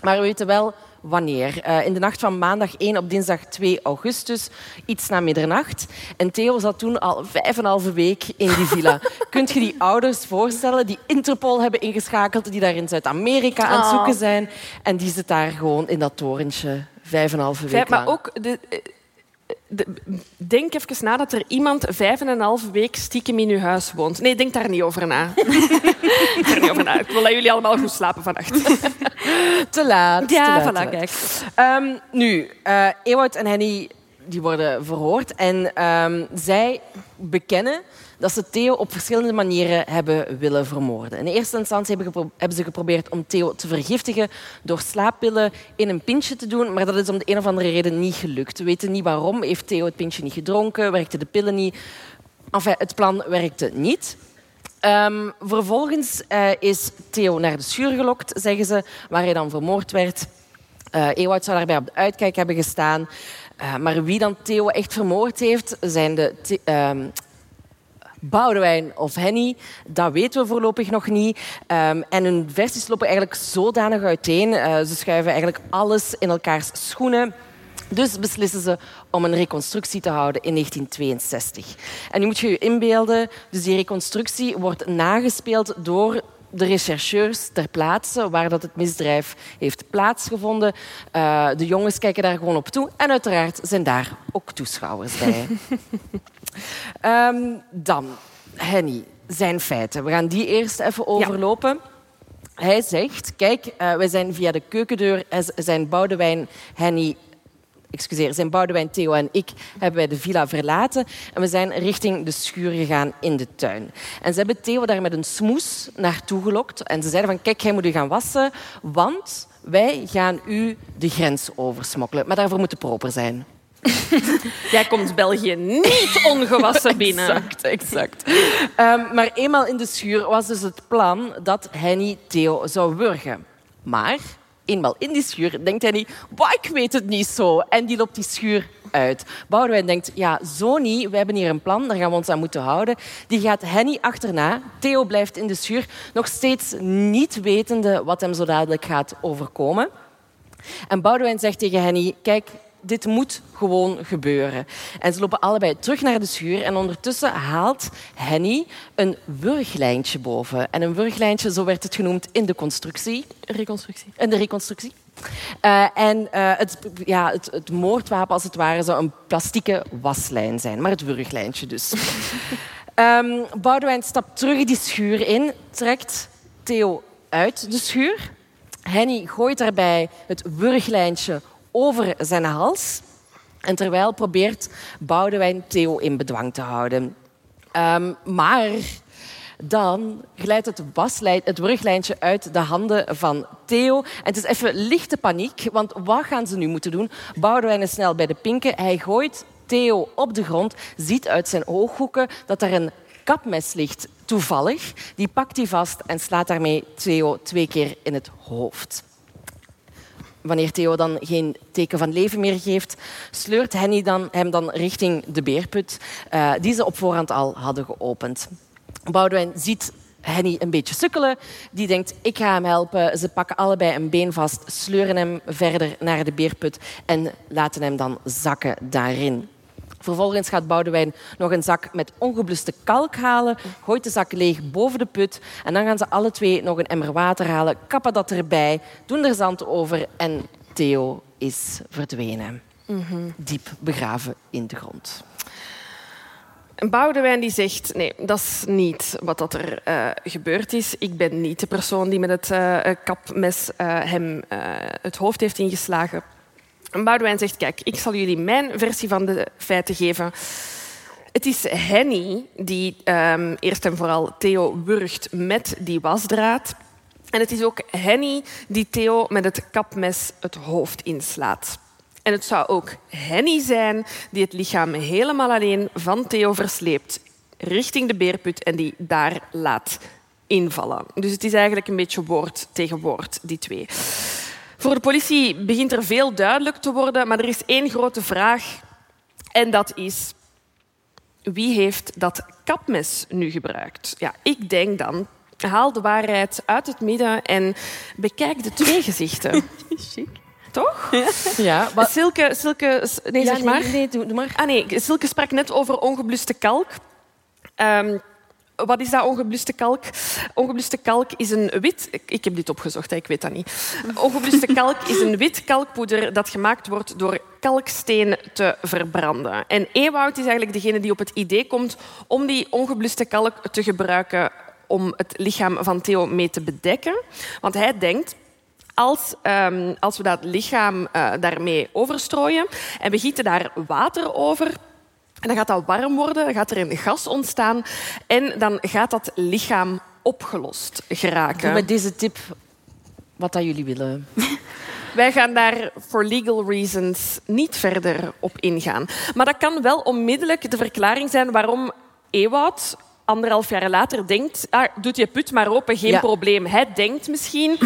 Maar we weten wel wanneer. Eh, in de nacht van maandag 1 op dinsdag 2 augustus, iets na middernacht. En Theo zat toen al vijf en een halve week in die villa. Kunt je die ouders voorstellen die Interpol hebben ingeschakeld, die daar in Zuid-Amerika aan het Oh. zoeken zijn. En die zit daar gewoon in dat torentje vijf en een halve week Vijf, maar lang. ook de, eh, de- denk even na dat er iemand vijf en een half week stiekem in uw huis woont. Nee, denk daar niet over na. denk daar niet over na. Ik wil dat jullie allemaal goed slapen vannacht. Te laat. Ja, te laat, voilà, kijk. Ehm, nu, Ewout en Henny die worden verhoord en ehm, zij bekennen dat ze Theo op verschillende manieren hebben willen vermoorden. In eerste instantie hebben, ze geprobeerd om Theo te vergiftigen door slaappillen in een pintje te doen, maar dat is om de een of andere reden niet gelukt. We weten niet waarom. Heeft Theo het pintje niet gedronken? Werkten de pillen niet? Het plan werkte niet. Ehm, vervolgens eh, is Theo naar de schuur gelokt, zeggen ze, waar hij dan vermoord werd. Ewout zou daarbij op de uitkijk hebben gestaan. Eh, maar wie dan Theo echt vermoord heeft, zijn de ehm, Boudewijn of Henny. Dat weten we voorlopig nog niet. Ehm, en hun versies lopen eigenlijk zodanig uiteen. Eh, ze schuiven eigenlijk alles in elkaars schoenen. Dus beslissen ze om een reconstructie te houden in 1962. En nu moet je je inbeelden, dus die reconstructie wordt nagespeeld door de rechercheurs ter plaatse waar dat het misdrijf heeft plaatsgevonden. Eh, de jongens kijken daar gewoon op toe en uiteraard zijn daar ook toeschouwers bij. Ehm, dan, Henny, zijn feiten. We gaan die eerst even overlopen. Hij zegt, kijk, eh, wij zijn via de keukendeur, zijn Boudewijn, Henny, excuseer, zijn Boudewijn, Theo en ik hebben wij de villa verlaten en we zijn richting de schuur gegaan in de tuin. En ze hebben Theo daar met een smoes naartoe gelokt en ze zeiden van, kijk, jij moet u gaan wassen, want wij gaan u de grens oversmokkelen. Maar daarvoor moet het proper zijn. Jij komt België niet ongewassen binnen. Exact, exact. Ehm, maar eenmaal in de schuur was dus het plan dat Henny Theo zou wurgen. Maar eenmaal in die schuur denkt Henny, "Bah, ik weet het niet zo. En die loopt die schuur uit. Boudewijn denkt, ja, zo niet. We hebben hier een plan, daar gaan we ons aan moeten houden. Die gaat Henny achterna. Theo blijft in de schuur, nog steeds niet wetende wat hem zo dadelijk gaat overkomen. En Boudewijn zegt tegen Henny, kijk, dit moet gewoon gebeuren. En ze lopen allebei terug naar de schuur en ondertussen haalt Henny een wurglijntje boven. En een wurglijntje, zo werd het genoemd in de constructie. Reconstructie. In de reconstructie. Eh, en eh, het, ja, het, het moordwapen, als het ware, zou een plastieke waslijn zijn. Maar het wurglijntje dus. Ehm Boudewijn stapt terug die schuur in, trekt Theo uit de schuur. Henny gooit daarbij het wurglijntje over zijn hals. En terwijl probeert Boudewijn Theo in bedwang te houden. Ehm, maar dan glijdt het, waslijn, het wurglijntje uit de handen van Theo. En het is even lichte paniek, want wat gaan ze nu moeten doen? Boudewijn is snel bij de pinken. Hij gooit Theo op de grond, ziet uit zijn ooghoeken dat er een kapmes ligt, toevallig. Die pakt hij vast en slaat daarmee Theo twee keer in het hoofd. Wanneer Theo dan geen teken van leven meer geeft, sleurt Henny dan, hem dan richting de beerput, eh, die ze op voorhand al hadden geopend. Boudewijn ziet Henny een beetje sukkelen. Die denkt, ik ga hem helpen. Ze pakken allebei een been vast, sleuren hem verder naar de beerput en laten hem dan zakken daarin. Vervolgens gaat Boudewijn nog een zak met ongebluste kalk halen, gooit de zak leeg boven de put en dan gaan ze alle twee nog een emmer water halen, kappen dat erbij, doen er zand over en Theo is verdwenen. Diep begraven in de grond. Boudewijn die zegt, nee, dat is niet wat dat er eh, gebeurd is. Ik ben niet de persoon die met het eh, kapmes hem het hoofd heeft ingeslagen. En zegt, kijk, ik zal jullie mijn versie van de feiten geven. Het is Henny die ehm, eerst en vooral Theo wurgt met die wasdraad. En het is ook Henny die Theo met het kapmes het hoofd inslaat. En het zou ook Henny zijn die het lichaam helemaal alleen van Theo versleept richting de beerput en die daar laat invallen. Dus het is eigenlijk een beetje woord tegen woord, die twee. Voor de politie begint er veel duidelijk te worden, maar er is één grote vraag. En dat is, wie heeft dat kapmes nu gebruikt? Ja, ik denk dan, haal de waarheid uit het midden en bekijk de twee gezichten. Toch? Ja, wat... Silke, Silke, nee, Ja, zeg maar. Nee, nee, doe, maar. Ah nee, Silke sprak net over ongebluste kalk. Ehm, wat is dat ongebluste kalk? Ongebluste kalk is een wit... Ik, heb dit opgezocht, ik weet dat niet. Ongebluste kalk is een wit kalkpoeder dat gemaakt wordt door kalksteen te verbranden. En Ewout is eigenlijk degene die op het idee komt om die ongebluste kalk te gebruiken om het lichaam van Theo mee te bedekken. Want hij denkt, als, ehm, als we dat lichaam eh, daarmee overstrooien en we gieten daar water over, en dan gaat dat warm worden, dan gaat er een gas ontstaan en dan gaat dat lichaam opgelost geraken. Doe met deze tip wat dat jullie willen. Wij gaan daar voor legal reasons niet verder op ingaan. Maar dat kan wel onmiddellijk de verklaring zijn waarom Ewout anderhalf jaar later denkt, ah, doet je put maar open, geen Ja. probleem. Hij denkt misschien...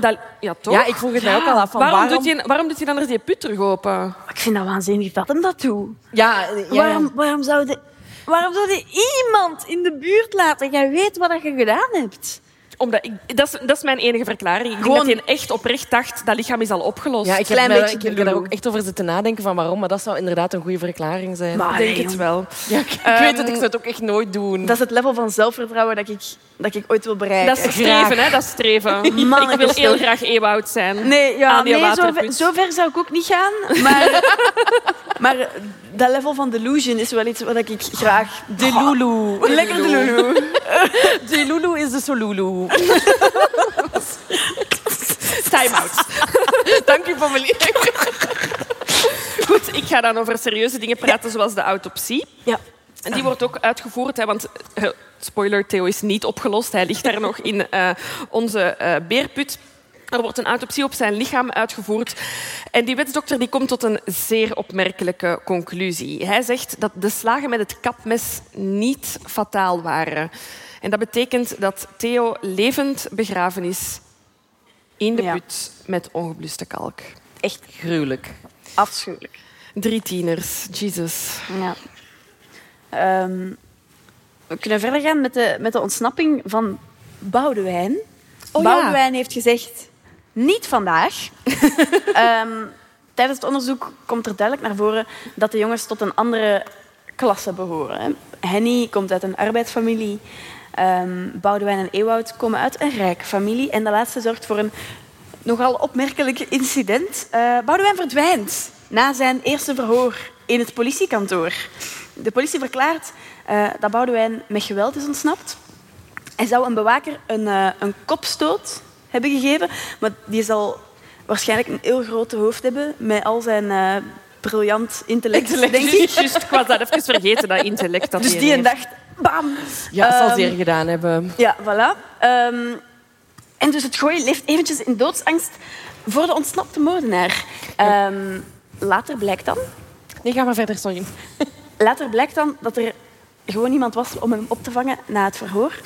Dat, ja, toch? Ja, ik vroeg het mij ook al af. Van waarom, waarom, Doet hij, waarom doet hij dan die put terug open? Ik vind dat waanzinnig dat hem dat doet. Ja, ja. Waarom, waarom, zou de, waarom zou je iemand in de buurt laten? Jij weet wat je gedaan hebt. Omdat ik, dat, is, dat is mijn enige verklaring. Ik denk Gewoon- dat hij echt oprecht dacht, dat lichaam is al opgelost. Ja, ik heb, Klein me- beetje ik heb er daar ook echt over zitten nadenken van waarom, maar dat zou inderdaad een goede verklaring zijn. Maar- ik denk het wel. ja, ik, ik weet het, ik zou het ook echt nooit doen. Dat is het level van zelfvertrouwen dat ik, dat ik ooit wil bereiken. Dat is streven, hè? Dat is streven. Ik wil heel graag Ewout zijn. Nee, ja, nee zo, ver, waterput. zo ver zou ik ook niet gaan. Maar, maar dat level van delusion is wel iets wat ik graag... De Lulu. Lekker de Lulu. De Lulu is de Solulu. Time out. Dank u, familie. Goed, ik ga dan over serieuze dingen praten, zoals de autopsie. Ja. En die wordt ook uitgevoerd, hè, want eh, spoiler, Theo is niet opgelost. Hij ligt daar nog in eh, onze eh, beerput. Er wordt een autopsie op zijn lichaam uitgevoerd. En die wetsdokter die komt tot een zeer opmerkelijke conclusie. Hij zegt dat de slagen met het kapmes niet fataal waren. En dat betekent dat Theo levend begraven is in de Ja. put met ongebluste kalk. Echt Gruwelijk. afschuwelijk. Drie tieners, Jesus. Ja. Ehm, we kunnen verder gaan met de, met de ontsnapping van Boudewijn. Oh ja. Boudewijn heeft gezegd, niet vandaag. Ehm, tijdens het onderzoek komt er duidelijk naar voren dat de jongens tot een andere klasse behoren. Henny komt uit een arbeidsfamilie. Ehm Boudewijn en Ewoud komen uit een rijke familie. En de laatste zorgt voor een nogal opmerkelijk incident. Eh Boudewijn verdwijnt na zijn eerste verhoor in het politiekantoor. De politie verklaart eh, dat Boudewijn met geweld is ontsnapt. Hij zou een bewaker een, eh, een kopstoot hebben gegeven, maar die zal waarschijnlijk een heel grote hoofd hebben met al zijn eh, briljant intellect, denk ik. Juist, ik was dat even vergeten, dat intellect. Dat Dus die dacht, bam. Ja, het zal Ehm, zeer gedaan hebben. Ja, voilà. Ehm, en dus het gooien leeft eventjes in doodsangst voor de ontsnapte moordenaar. Ehm, later blijkt dan Nee, ga maar verder, sorry. Later blijkt dan dat er gewoon iemand was om hem op te vangen na het verhoor.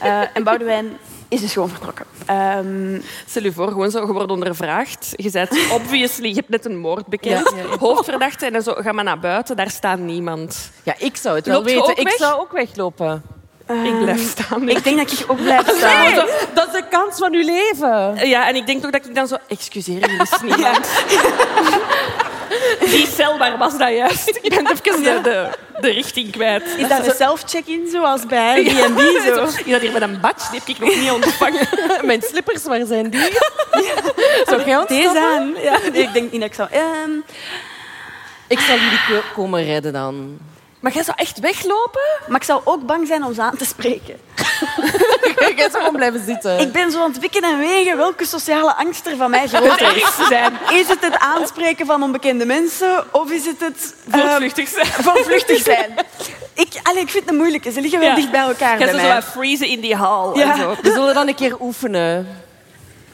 Eh, en Boudewijn is dus gewoon vertrokken. Ehm, Stel je voor, gewoon zo, je wordt ondervraagd. Je bent obviously, je hebt net een moord bekend. Ja, ja, ja. Hoofdverdachte en dan zo, ga maar naar buiten, daar staat niemand. Ja, ik zou het wel Loopt je weten. Ik weg? zou ook weglopen. ik blijf staan. ik denk dat ik ook blijf staan. Nee, dat is de kans van uw leven. Ja, en ik denk ook dat ik dan zo... Excuseer, er is niemand. Die cel, waar was dat juist? Ik ben even de, de, de richting kwijt. Is dat een self-check-in zoals bij B&B? Zo? Is dat hier met een badge? Die heb ik nog niet ontvangen. Mijn slippers, waar zijn die? Zou jij Deze aan. Ja, nee, ik denk niet dat ik zou... Ehm, Ik zal jullie ko- komen redden dan. Maar jij zou echt weglopen? maar ik zou ook bang zijn om ze aan te spreken. Jij zou gewoon blijven zitten. Ik ben zo aan het wikken en wegen welke sociale angst er van mij groter is. zijn. Is het het aanspreken van onbekende mensen of is het het... ehm, Voortvluchtig zijn. voortvluchtig zijn. Ik, allee, ik vind het een moeilijke. Ze liggen wel Ja. dicht bij elkaar Jij bij zou zo wat freezen in die hal. Ja. En zo. We zullen dan een keer oefenen.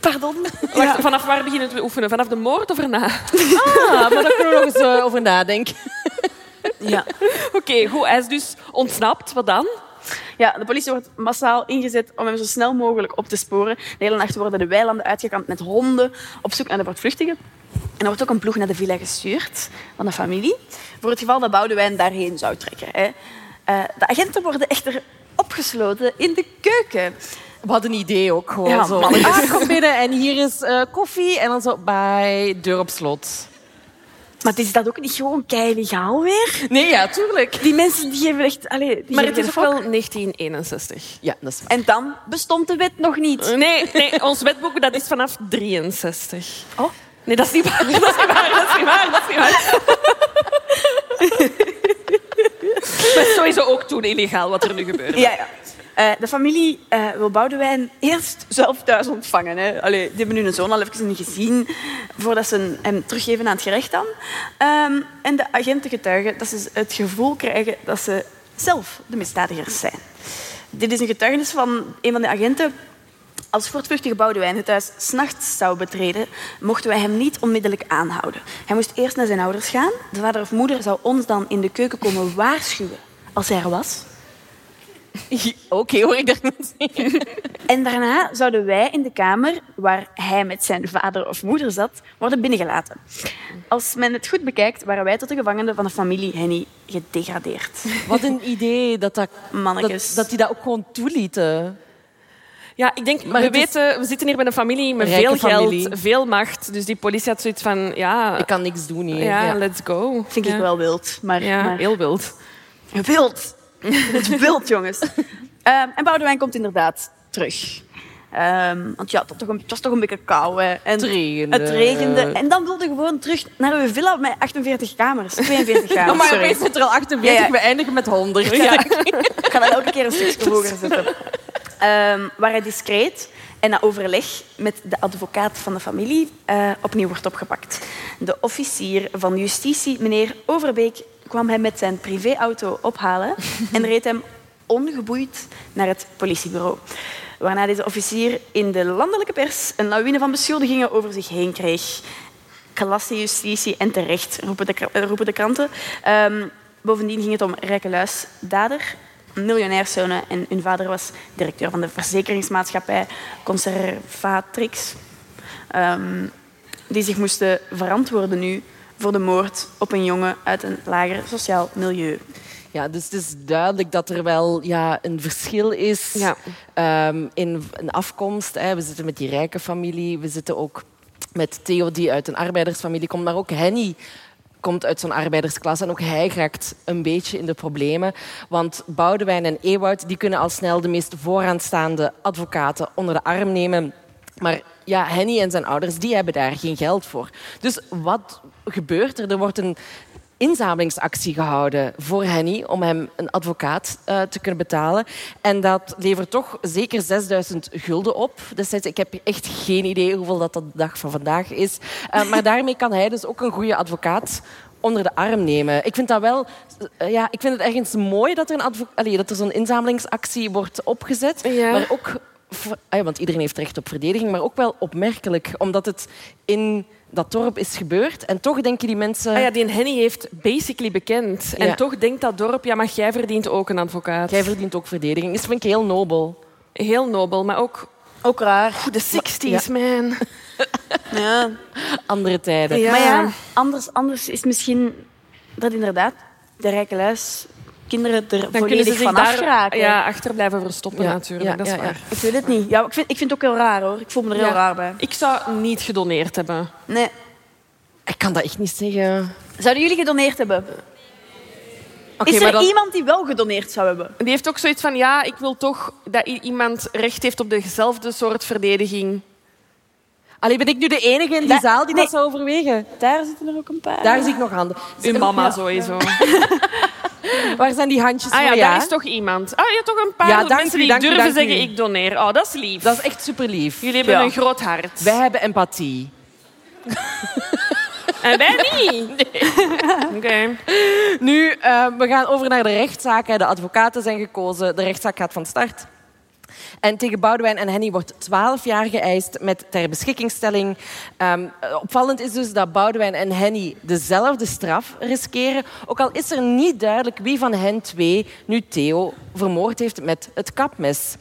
Pardon? Wacht, vanaf waar beginnen we oefenen? Vanaf de moord of erna? Ah, maar daar kunnen we nog eens over nadenken. Ja. Oké, goed. Hij is dus ontsnapt. Wat dan? ja, de politie wordt massaal ingezet om hem zo snel mogelijk op te sporen. De hele nacht worden de weilanden uitgekampt met honden op zoek naar de voortvluchtigen. En er wordt ook een ploeg naar de villa gestuurd van de familie. Voor het geval dat Boudewijn daarheen zou trekken. Hè. Eh, de agenten worden echter opgesloten in de keuken. We hadden een idee ook gewoon. Ja, zo. Ah, kom binnen en hier is eh, koffie. En dan zo bij deur op slot. Maar is dat ook niet gewoon kei legaal weer? Nee, ja, tuurlijk. Die mensen die hebben echt... Allee, die Maar geven het is ook wel 1961. Ja, dat is waar. En dan bestond de wet nog niet. Nee, nee, ons wetboek dat is vanaf 63. Oh. Nee, dat is niet waar. Dat is niet waar. Dat is niet waar. Dat is niet waar. Dat is sowieso ook toen illegaal wat er nu gebeurt. Ja, ja. Eh, de familie eh, wil Boudewijn eerst zelf thuis ontvangen. Hè. Die hebben nu een zoon al even gezien voordat ze hem teruggeven aan het gerecht dan. Ehm, en de agenten getuigen dat ze het gevoel krijgen dat ze zelf de misdadigers zijn. Dit is een getuigenis van een van de agenten. Als voortvluchtige Boudewijn het huis s'nachts zou betreden, mochten wij hem niet onmiddellijk aanhouden. Hij moest eerst naar zijn ouders gaan. De vader of moeder zou ons dan in de keuken komen waarschuwen als hij er was. Oké, hoor ik daar niet. En daarna zouden wij in de kamer, waar hij met zijn vader of moeder zat, worden binnengelaten. Als men het goed bekijkt, waren wij tot de gevangenen van de familie Henny gedegradeerd. Wat een idee dat, dat, Mannetjes. dat, dat die dat ook gewoon toelieten. Ja, ik denk, Maar we is- weten, we zitten hier met een familie met Rijke veel geld, familie. veel macht. Dus die politie had zoiets van, ja, Ik kan niks doen hier. ja, Ja. let's go. Vind ja. ik wel wild. Maar, Ja, maar- heel wild. Wild. Het wild, jongens. Ehm, en Boudewijn komt inderdaad terug. Ehm, want ja, het was, toch een, het was toch een beetje kou. Hè. En Het regende. Het regende. En dan wilde gewoon terug naar uw villa met 48 kamers. 42 kamers, Oh, maar sorry. opeens zit er al 48, Ja, ja. we eindigen met 100. Ja. Ik ga dat elke keer een stukje hoger zetten. Ehm, waar hij discreet en na overleg met de advocaat van de familie eh, opnieuw wordt opgepakt. De officier van justitie, meneer Overbeek, kwam hem met zijn privéauto ophalen en reed hem ongeboeid naar het politiebureau. Waarna deze officier in de landelijke pers een lawine van beschuldigingen over zich heen kreeg. Klasse justitie en terecht, roepen de, roepen de kranten. Ehm, bovendien ging het om rijke luisdader, een miljonairszoon en hun vader was directeur van de verzekeringsmaatschappij Conservatrix, ehm, die zich moesten verantwoorden nu voor de moord op een jongen uit een lager sociaal milieu. Ja, dus het is duidelijk dat er wel ja, een verschil is Ja. ehm, in een afkomst. Hè. We zitten met die rijke familie, we zitten ook met Theo die uit een arbeidersfamilie komt, maar ook Henny komt uit zo'n arbeidersklasse en ook hij raakt een beetje in de problemen. Want Boudewijn en Ewout die kunnen al snel de meest vooraanstaande advocaten onder de arm nemen. Maar ja, Henny en zijn ouders die hebben daar geen geld voor. Dus wat gebeurt er? Er wordt een inzamelingsactie gehouden voor Henny om hem een advocaat eh, te kunnen betalen. En dat levert toch zeker 6000 gulden op. Destijds, ik heb echt geen idee hoeveel dat de dag van vandaag is. Eh, maar daarmee kan hij dus ook een goede advocaat onder de arm nemen. Ik vind dat wel... eh, ja, ik vind het ergens mooi dat er, een Allee, dat er zo'n inzamelingsactie wordt opgezet. Ja. Maar ook... ah ja, want iedereen heeft recht op verdediging, maar ook wel opmerkelijk. Omdat het in dat dorp is gebeurd. En toch denken die mensen... Ah ja, die Henny heeft basically bekend. En toch denkt dat dorp, ja, maar jij verdient ook een advocaat. Jij verdient ook verdediging. Dat vind ik heel nobel. Heel nobel, maar ook Ook raar. de 60s, man. Ja. Andere tijden. Ja. Maar ja, anders, anders is misschien dat inderdaad de rijke luis kinderen er Dan kunnen volledig ze zich van daar afgeraken. ja, achter blijven verstoppen, Ja, natuurlijk. ja, dat is ja, ja. waar. Ik weet het niet. Ja, ik, vind, ik vind het ook heel raar hoor. Ik voel me er heel Ja. raar bij. Ik zou niet gedoneerd hebben. Nee. Ik kan dat echt niet zeggen. Zouden jullie gedoneerd hebben? Oké, is er dan- iemand die wel gedoneerd zou hebben? Die heeft ook zoiets van, ja, ik wil toch dat iemand recht heeft op dezelfde soort verdediging. Allee, ben ik nu de enige in die Da- zaal die nee. dat zou overwegen? Daar zitten er ook een paar. Daar zie ik nog handen. Uw mama Ja. sowieso. Waar zijn die handjes Ah ja, voor? daar is toch iemand. Ah ja, toch een paar Ja, mensen u, die dank u, durven u. zeggen, ik doneer. Oh, dat is lief. Dat is echt super lief. Jullie hebben Ja. een groot hart. Wij hebben empathie. En wij niet. Oké. Nu, eh, we gaan over naar de rechtszaak. hè. De advocaten zijn gekozen. De rechtszaak gaat van start. En tegen Boudewijn en Henny wordt 12 jaar geëist met ter beschikkingstelling. Ehm, opvallend is dus dat Boudewijn en Henny dezelfde straf riskeren. Ook al is er niet duidelijk wie van hen twee nu Theo vermoord heeft met het kapmes.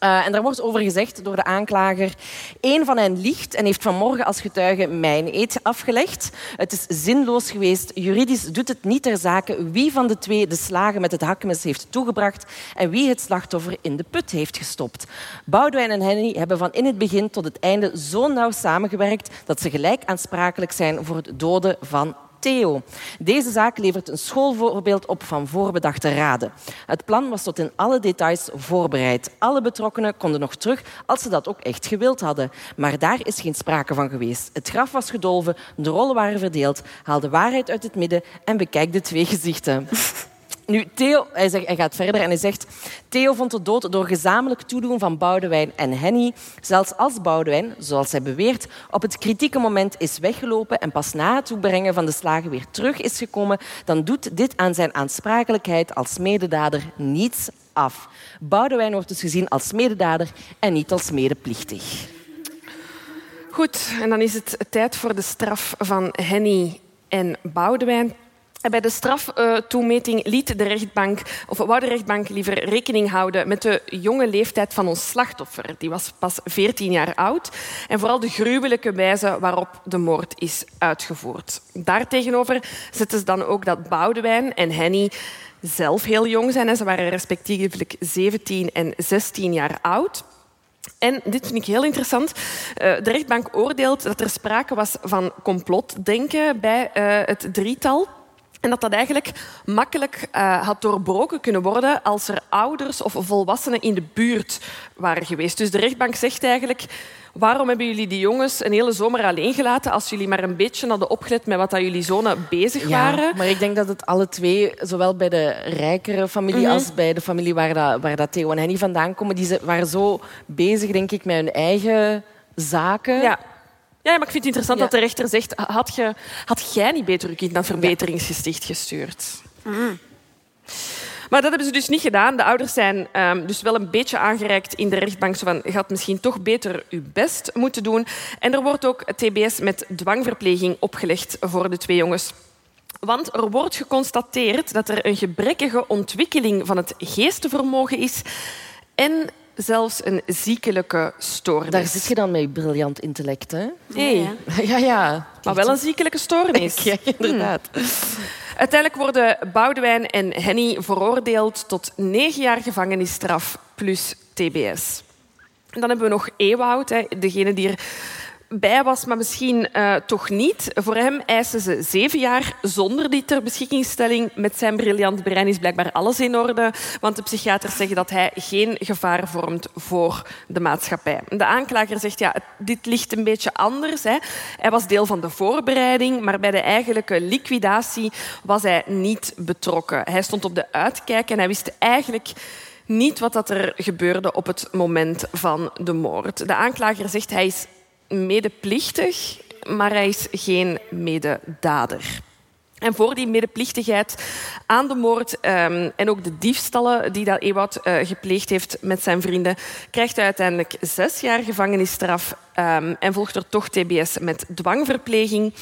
Eh, en daar wordt over gezegd door de aanklager. Eén van hen liegt en heeft vanmorgen als getuige mijn eed afgelegd. Het is zinloos geweest. Juridisch doet het niet ter zake wie van de twee de slagen met het hakmes heeft toegebracht en wie het slachtoffer in de put heeft gestopt. Boudewijn en Henny hebben van in het begin tot het einde zo nauw samengewerkt dat ze gelijk aansprakelijk zijn voor het doden van Deze zaak levert een schoolvoorbeeld op van voorbedachte raden. Het plan was tot in alle details voorbereid. Alle betrokkenen konden nog terug als ze dat ook echt gewild hadden. Maar daar is geen sprake van geweest. Het graf was gedolven, de rollen waren verdeeld. Haal de waarheid uit het midden en bekijk de twee gezichten. Nu, Theo, hij, zegt, hij gaat verder en hij zegt... Theo vond de dood door gezamenlijk toedoen van Boudewijn en Henny. Zelfs als Boudewijn, zoals hij beweert, op het kritieke moment is weggelopen en pas na het toebrengen van de slagen weer terug is gekomen, dan doet dit aan zijn aansprakelijkheid als mededader niets af. Boudewijn wordt dus gezien als mededader en niet als medeplichtig. Goed, en dan is het tijd voor de straf van Henny en Boudewijn. En bij de straftoemeting liet de rechtbank, of wou de rechtbank liever rekening houden met de jonge leeftijd van ons slachtoffer. Die was pas 14 jaar oud. En vooral de gruwelijke wijze waarop de moord is uitgevoerd. Daartegenover zetten ze dan ook dat Boudewijn en Henny zelf heel jong zijn. Ze waren respectievelijk 17 en 16 jaar oud. En dit vind ik heel interessant. Eh, de rechtbank oordeelt dat er sprake was van complotdenken bij eh, het drietal. En dat dat eigenlijk makkelijk uh, had doorbroken kunnen worden als er ouders of volwassenen in de buurt waren geweest. Dus de rechtbank zegt eigenlijk, waarom hebben jullie die jongens een hele zomer alleen gelaten als jullie maar een beetje hadden opgelet met wat dat jullie zonen bezig waren? Ja, maar ik denk dat het alle twee, zowel bij de rijkere familie Mhm. als bij de familie waar, dat, waar dat Theo en Henny vandaan komen, die waren zo bezig, denk ik, met hun eigen zaken. Ja. Ja, maar ik vind het interessant Ja. dat de rechter zegt, had, je, had jij niet beter je kind naar verbeteringsgesticht gestuurd? Maar dat hebben ze dus niet gedaan. De ouders zijn ehm, dus wel een beetje aangereikt in de rechtbank. Zo van, je had misschien toch beter je best moeten doen. En er wordt ook TBS met dwangverpleging opgelegd voor de twee jongens. Want er wordt geconstateerd dat er een gebrekkige ontwikkeling van het geestenvermogen is en zelfs een ziekelijke stoornis. Daar zit je dan met je briljant intellect, hè? Hey, Ja, Ja, ja. maar wel een ziekelijke stoornis. Ja, inderdaad. Uiteindelijk worden Boudewijn en Henny veroordeeld tot negen jaar gevangenisstraf plus TBS. En dan hebben we nog Ewoud, hè, degene die erbij was, maar misschien eh, toch niet. Voor hem eisen ze zeven jaar zonder die ter beschikkingstelling. Met zijn briljant brein is blijkbaar alles in orde, want de psychiaters zeggen dat hij geen gevaar vormt voor de maatschappij. De aanklager zegt, ja, dit ligt een beetje anders. Hè. Hij was deel van de voorbereiding, maar bij de eigenlijke liquidatie was hij niet betrokken. Hij stond op de uitkijk en hij wist eigenlijk niet wat dat er gebeurde op het moment van de moord. De aanklager zegt hij is medeplichtig, maar hij is geen mededader. En voor die medeplichtigheid aan de moord ehm, en ook de diefstallen die dat Ewout eh, gepleegd heeft met zijn vrienden, krijgt hij uiteindelijk zes jaar gevangenisstraf ehm, en volgt er toch TBS met dwangverpleging.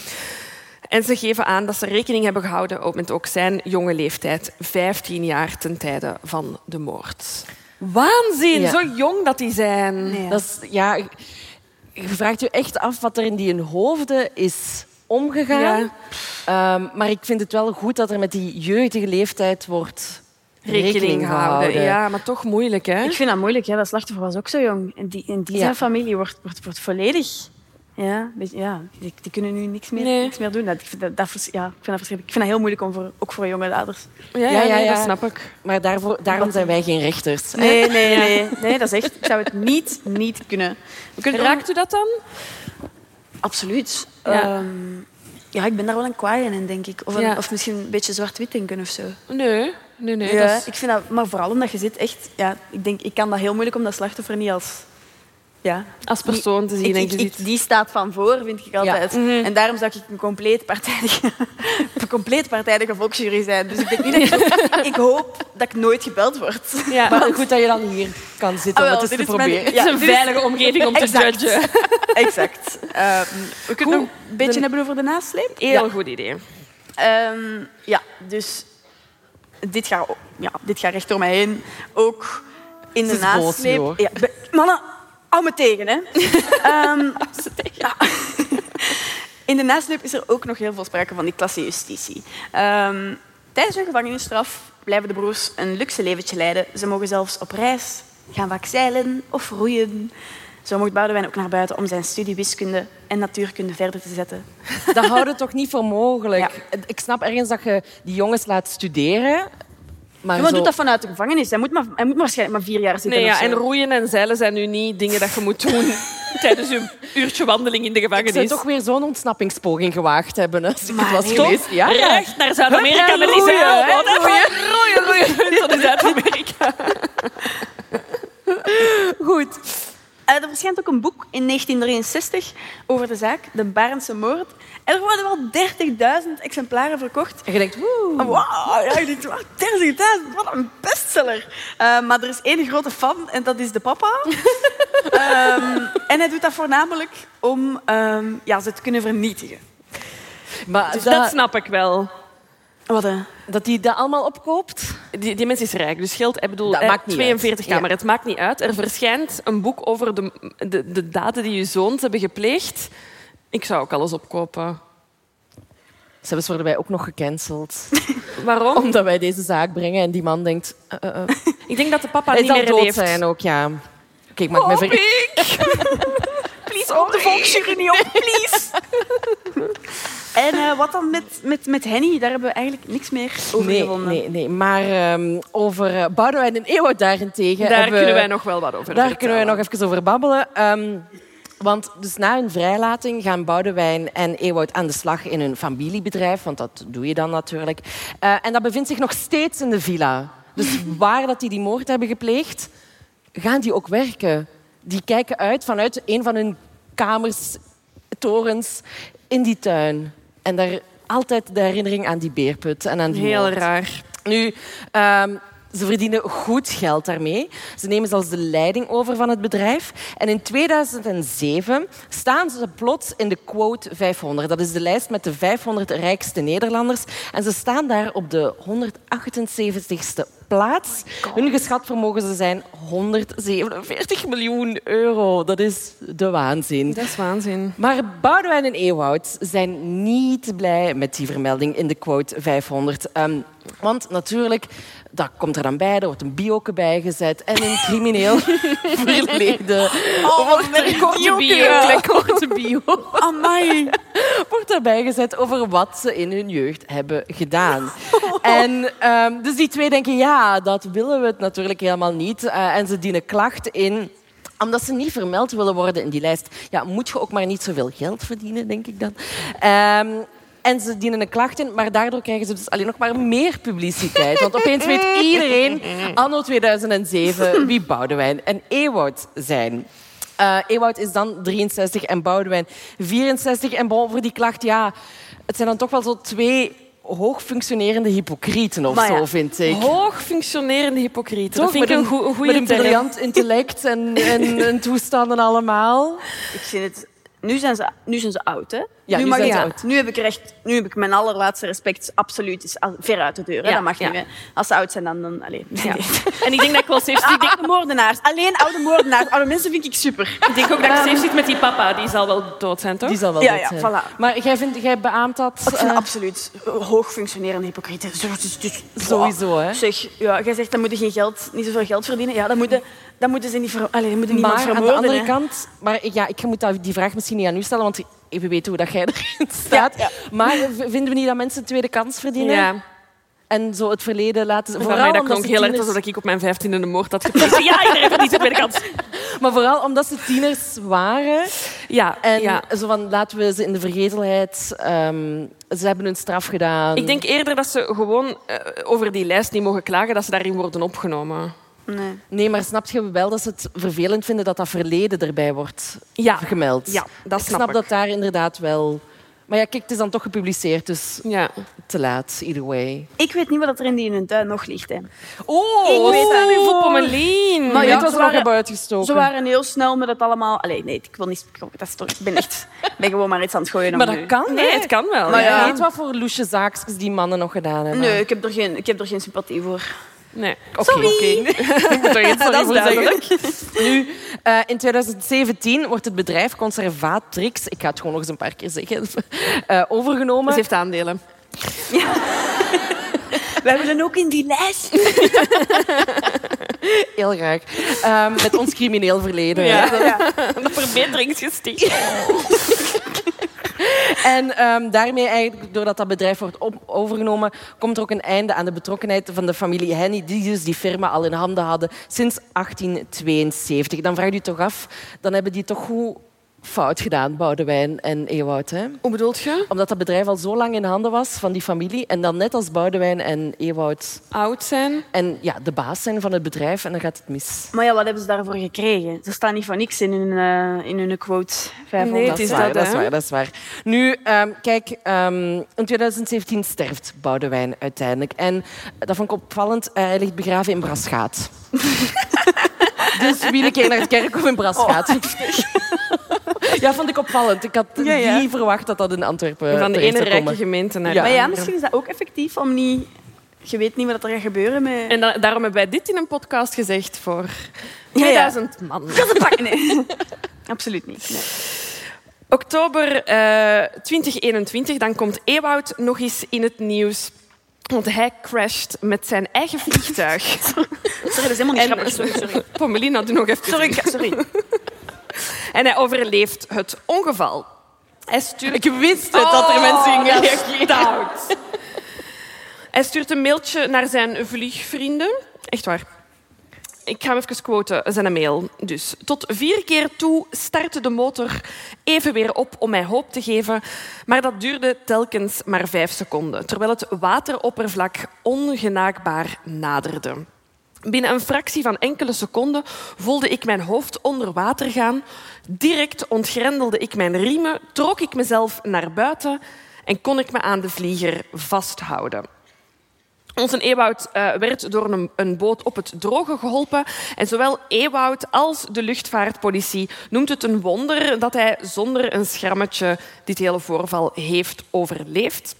En ze geven aan dat ze rekening hebben gehouden ook met ook zijn jonge leeftijd, 15 jaar ten tijde van de moord. Waanzin, Ja. zo jong dat die zijn. Nee. Dat is, ja, je vraagt je echt af wat er in die hoofden is omgegaan. Ja. Ehm, maar ik vind het wel goed dat er met die jeugdige leeftijd wordt Rekening, houden. gehouden. Ja, maar toch moeilijk, hè? Ik vind dat moeilijk. Ja. Dat slachtoffer was ook zo jong. En die, en die Ja. zijn familie wordt, wordt, wordt volledig... Ja, ja die, die kunnen nu niks meer, Nee. niks meer doen. Dat, dat, dat, ja, ik, vind dat verschrikkelijk. ik vind dat heel moeilijk, om voor, ook voor jonge daders. Ja, ja, Ja, ja, nee, ja. dat snap ik. Maar daarvoor, daarom zijn wij geen rechters. Nee, nee, nee. nee dat is echt... Ik zou het niet, niet kunnen. We kunnen Raakt u dat dan? Absoluut. Ja. Ja. ja, ik ben daar wel een kwaai in, denk ik. Of, een- Ja. of misschien een beetje zwart-wit denken of zo. Nee, nee, nee. ja, dat is- ik vind dat, maar vooral omdat je zit echt... Ja, ik, denk, ik kan dat heel moeilijk om dat slachtoffer niet als... Ja, Als persoon te zien. ik, en ik, je ik- die staat van voor, vind ik altijd. Mhm. En daarom zou ik een compleet partijdige, een compleet partijdige volksjury zijn. Dus ik, denk niet dat ik, ik hoop dat ik nooit gebeld word. Ja. Maar goed dat je dan hier kan zitten Ah, om het eens te is mijn- proberen. ja, het is een veilige omgeving om te judgen. exact. Ehm, we kunnen Goed. nog een beetje De- hebben over de nasleep. Heel Ja. goed idee. Ehm, ja, dus dit gaat, ja, dit gaat recht door mij heen. Ook in de nasleep. Ja, mannen, hou me tegen, hè. Ehm, ja. In de nasleep is er ook nog heel veel sprake van die klassejustitie. Ehm, tijdens hun gevangenisstraf blijven de broers een luxe leventje leiden. Ze mogen zelfs op reis, gaan vaak zeilen of roeien. Zo mocht Boudewijn ook naar buiten om zijn studie wiskunde en natuurkunde verder te zetten. Dat houden toch niet voor mogelijk? Ja. Ik snap ergens dat je die jongens laat studeren. Maar Ja, maar zo... doet dat vanuit de gevangenis. Hij moet, maar, hij moet waarschijnlijk maar vier jaar zitten. Nee, ja, en roeien en zeilen zijn nu niet dingen dat je moet doen tijdens je uurtje wandeling in de gevangenis. toch weer zo'n ontsnappingspoging gewaagd hebben als ik het was nee. geweest. Ja, ja. Recht naar Zuid-Amerika met die roeien, hè, hè, van Roeien, roeien, tot in Zuid-Amerika. Goed. Eh, er verschijnt ook een boek in 1963 over de zaak, de Barendse moord. En er worden wel 30.000 exemplaren verkocht. En je denkt, woe. Wauw, ja, je denkt, wauw, 30.000, wat een bestseller. Eh, maar er is één grote fan en dat is de papa. Ehm, en hij doet dat voornamelijk om ehm, ja, ze te kunnen vernietigen. Maar Dus dat, dat snap ik wel. Wat, eh? dat hij dat allemaal opkoopt? Die, die mens is rijk, dus geld, ik bedoel, Dat eh, maakt niet 42 uit. kamer, het maakt niet uit. Er verschijnt een boek over de, de, de daden die je zoons hebben gepleegd. Ik zou ook alles opkopen. Zelfs worden wij ook nog gecanceld. Waarom? Omdat wij deze zaak brengen en die man denkt... eh. Ik denk dat de papa niet meer dood leeft. zijn ook, ja. Oké, ik maak me ver... Op de volksjury niet op, please. en eh, wat dan met, met, met Henny? Daar hebben we eigenlijk niks meer over Nee, gevonden. nee, nee. Maar ehm, over uh, Boudewijn en Eeuwoud daarentegen... Daar hebben- kunnen wij nog wel wat over Daar kunnen wij nog even over babbelen. Ehm, want dus na hun vrijlating gaan Boudewijn en Ewout aan de slag in hun familiebedrijf. Want dat doe je dan natuurlijk. Eh, en dat bevindt zich nog steeds in de villa. Dus waar dat die die moord hebben gepleegd, gaan die ook werken. Die kijken uit vanuit een van hun kamers, torens, in die tuin. En daar altijd de herinnering aan die beerput en aan die Heel moord. raar. Nu, ehm, ze verdienen goed geld daarmee. Ze nemen zelfs de leiding over van het bedrijf. En in 2007 staan ze plots in de quote 500. Dat is de lijst met de 500 rijkste Nederlanders. En ze staan daar op de 178ste plaats. Hun geschat vermogen ze zijn 147 miljoen euro. Dat is de waanzin. Dat is waanzin. Maar Boudewijn en Ewoud zijn niet blij met die vermelding in de quote 500. Ehm, want natuurlijk, dat komt er dan bij, er wordt een bioke bijgezet en een crimineel verleden. Oh, wat een korte bio, een korte bio Amai. wordt daarbij gezet over wat ze in hun jeugd hebben gedaan. En ehm, dus die twee denken, ja, dat willen we het natuurlijk helemaal niet. Eh, en ze dienen klacht in omdat ze niet vermeld willen worden in die lijst. Ja, moet je ook maar niet zoveel geld verdienen, denk ik dan. Ehm, en ze dienen een klacht in, maar daardoor krijgen ze dus alleen nog maar meer publiciteit. Want opeens weet iedereen, anno 2007, wie Boudewijn en Ewoud zijn. Eh Ewoud is dan 63 en Boudewijn 64. En bon, voor die klacht, ja, het zijn dan toch wel zo twee hoogfunctionerende hypocrieten of Maar ja, zo, vind ik. Hoog functionerende hypocrieten. Toch? Dat vind ik Met een, goe- een Met goede een briljant intellect en, en, en toestanden allemaal. Ik vind het... Nu zijn ze, nu zijn ze oud, hè? Ja, nu mag ze oud. Nu heb ik echt, nu heb ik mijn allerlaatste respect absoluut is ver uit de deur. Hè? Ja, dat mag ja. niet. Hè? Als ze oud zijn, dan... dan. Ja. En ik denk dat ik wel safe Ah, zit. oude moordenaars. Alleen oude moordenaars. Oude mensen vind ik super. Ik denk ook dat ik safe zit met die papa. Die zal wel dood zijn, toch? Die zal wel Ja, dood ja, zijn. voilà. Maar jij, vindt, jij beaamt dat... Ik vind eh, absoluut hoog functionerende hypocrieten. Sowieso, hè? Zeg, ja, jij zegt dat moeten geen geld, niet zoveel geld verdienen. Ja, dan moeten, dan moeten ze niet ver, allee, dan moeten niemand maar aan de vermoorden. andere hè. kant... Maar ik- ja, ik moet dat- die vraag misschien niet aan u stellen, want we weten hoe dat jij erin staat. Ja, Maar vinden we niet dat mensen een tweede kans verdienen? Ja. En zo het verleden laten... Voor mij dat klonk heel erg alsof ik op mijn vijftiende een moord had gepleegd. Ja, iedereen verdient een tweede kans. Maar vooral omdat ze tieners waren. Ja, En ja. zo van, laten we ze in de vergetelheid... ehm, ze hebben hun straf gedaan. Ik denk eerder dat ze gewoon eh, over die lijst niet mogen klagen, dat ze daarin worden opgenomen. Nee. Nee, maar snap je wel dat ze het vervelend vinden dat dat verleden erbij wordt Ja. gemeld? Ja, dat ik snap snap ik. dat daar inderdaad wel... Maar ja, kijk, het is dan toch gepubliceerd, dus Ja. te laat, either way. Ik weet niet wat er in die in hun tuin nog ligt. Hè. Oh, Ik weet dat niet. voor Pommelien. Maar ja, het was ze er nog waren- hebben uitgestoken. Ze waren heel snel met het allemaal... Allee, nee, ik wil niet... Dat is toch, ik ben echt... Ik ben gewoon maar iets aan het gooien. Maar nu- dat kan, Nee, hè? het kan wel. Maar Je ja. weet wat voor loesje zaakjes die mannen nog gedaan hebben. Nee, ik heb, er geen, ik heb er geen sympathie voor. Nee. Oké, iets Dat is duidelijk. Nu, eh, in 2017 wordt het bedrijf Conservatrix, ik ga het gewoon nog eens een paar keer zeggen, eh, overgenomen. Ze heeft aandelen. Wij willen ook in die lijst. heel graag. Ehm, met ons crimineel verleden. Ja. Een verbeteringsgesticht. En ehm, daarmee, eigenlijk, doordat dat bedrijf wordt overgenomen, komt er ook een einde aan de betrokkenheid van de familie Henny, die dus die firma al in handen hadden sinds 1872. Dan vraag je je toch af, dan hebben die toch goed fout gedaan, Boudewijn en Ewout. Hè? Hoe bedoelt je? Omdat dat bedrijf al zo lang in handen was van die familie. En dan net als Boudewijn en Ewout Oud zijn. en ja, de baas zijn van het bedrijf en dan gaat het mis. Maar ja, wat hebben ze daarvoor gekregen? Er staat niet van niks in hun, eh, in hun quote 500. Nee, het Dat is waar, dat, dat, is waar, dat is waar. Nu, ehm, kijk, ehm, in 2017 sterft Boudewijn uiteindelijk. En dat vond ik opvallend. eh, hij ligt begraven in Braschaat. dus wie een keer naar het kerkhof in Braschaat. Ja, vond ik opvallend. Ik had Ja, ja. niet verwacht dat dat in Antwerpen Van de ene zou rijke komen. gemeente naar Ja. de Maar ja, misschien is dat ook effectief om niet... Je weet niet wat er gaat gebeuren met... En da- daarom hebben wij dit in een podcast gezegd voor Ja, ja. 2000 man. Dat is een pak. Nee. Absoluut niet. Nee. Oktober eh, 2021, dan komt Ewout nog eens in het nieuws. Want hij crasht met zijn eigen vliegtuig. Sorry, dat is helemaal niet En- grappig. Sorry, sorry. Pommelina, doe nog even. Sorry, sorry. En hij overleeft het ongeval. Hij stuurt... Ik wist het, dat er mensen gingen reageren. Hij stuurt een mailtje naar zijn vliegvrienden. Echt waar. Ik ga hem even quoten, zijn mail. Dus, tot vier keer toe startte de motor even weer op om mij hoop te geven. Maar dat duurde telkens maar vijf seconden, terwijl het wateroppervlak ongenaakbaar naderde. Binnen een fractie van enkele seconden voelde ik mijn hoofd onder water gaan. Direct ontgrendelde ik mijn riemen, trok ik mezelf naar buiten en kon ik me aan de vlieger vasthouden. Onze Ewoud eh, werd door een, boot op het droge geholpen. En zowel Ewoud als de luchtvaartpolitie noemt het een wonder dat hij zonder een schrammetje dit hele voorval heeft overleefd.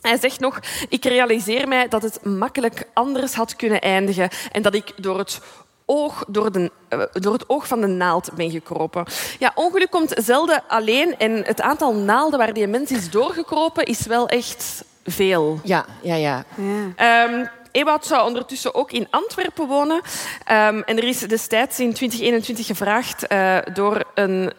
Hij zegt nog, ik realiseer mij dat het makkelijk anders had kunnen eindigen en dat ik door het oog, door, de, eh, door het oog van de naald ben gekropen. Ja, ongeluk komt zelden alleen en het aantal naalden waar die mens is doorgekropen is wel echt veel. Ja, ja, ja. Ja. Ehm Ewout zou ondertussen ook in Antwerpen wonen. Ehm, en er is destijds in 2021 gevraagd eh, door een...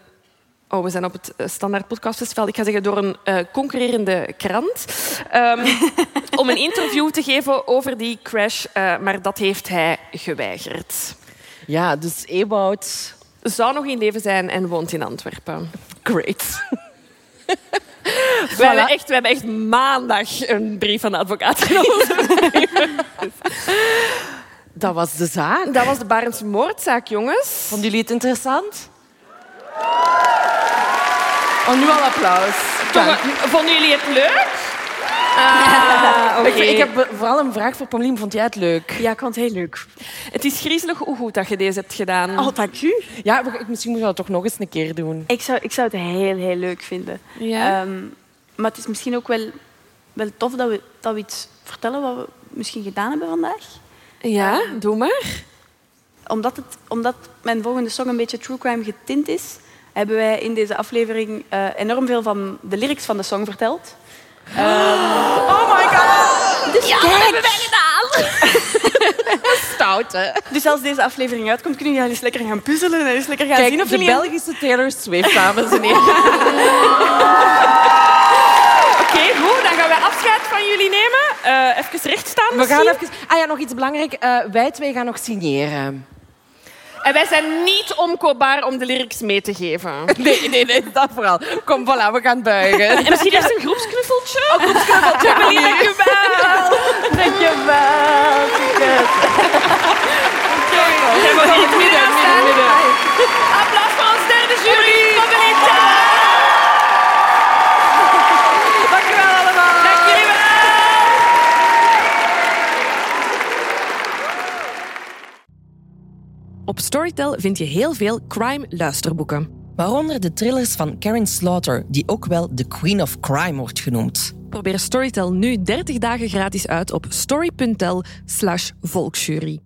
Oh, we zijn op het eh, Standaard Podcastfestival. Ik ga zeggen door een eh, concurrerende krant. ehm, om een interview te geven over die crash. eh, maar dat heeft hij geweigerd. Ja, dus Ewout... Zou nog in leven zijn en woont in Antwerpen. Great. We, hebben echt, we hebben echt maandag een brief van de advocaat. Dat was de zaak. Dat was de Barends moordzaak, jongens. Vonden jullie het interessant? Oh, nu al applaus. Toch, vonden jullie het leuk? Ah, oké. Ik, ik heb vooral een vraag voor Paulien. Vond jij het leuk? ja, ik vond het heel leuk. Het is griezelig hoe goed dat je deze hebt gedaan. Oh, dank u. Ja, misschien moeten we dat toch nog eens een keer doen. Ik zou, ik zou het heel, heel leuk vinden. Ja? Ehm, maar het is misschien ook wel, wel tof dat we, dat we iets vertellen wat we misschien gedaan hebben vandaag. ja, doe maar. Omdat, het, omdat mijn volgende song een beetje true crime getint is, hebben wij in deze aflevering eh, enorm veel van de lyrics van de song verteld. Oh my god! Dus kijk! Stout, hè? Dus als deze aflevering uitkomt, kunnen jullie eens lekker gaan puzzelen en eens lekker gaan Kijk, zien of de jullie... Belgische Taylor Swift, dames en heren. Oké, goed. Dan gaan wij afscheid van jullie nemen. Eh, even recht staan We gaan even... Ah ja, nog iets belangrijk. Eh, wij twee gaan nog signeren. En wij zijn niet omkoopbaar om de lyrics mee te geven. Nee, nee, nee, dat vooral. Kom, voilà, we gaan buigen. En misschien eerst een groepsknuffeltje? Oh, groepsknuffeltje. Wel. Dankjewel, in het midden, midden, midden. Applaus voor ons derde jury. Pommelita. Op Storytel vind je heel veel crime-luisterboeken. Waaronder de thrillers van Karen Slaughter, die ook wel de Queen of Crime wordt genoemd. Probeer Storytel nu 30 dagen gratis uit op story.tel volksjury.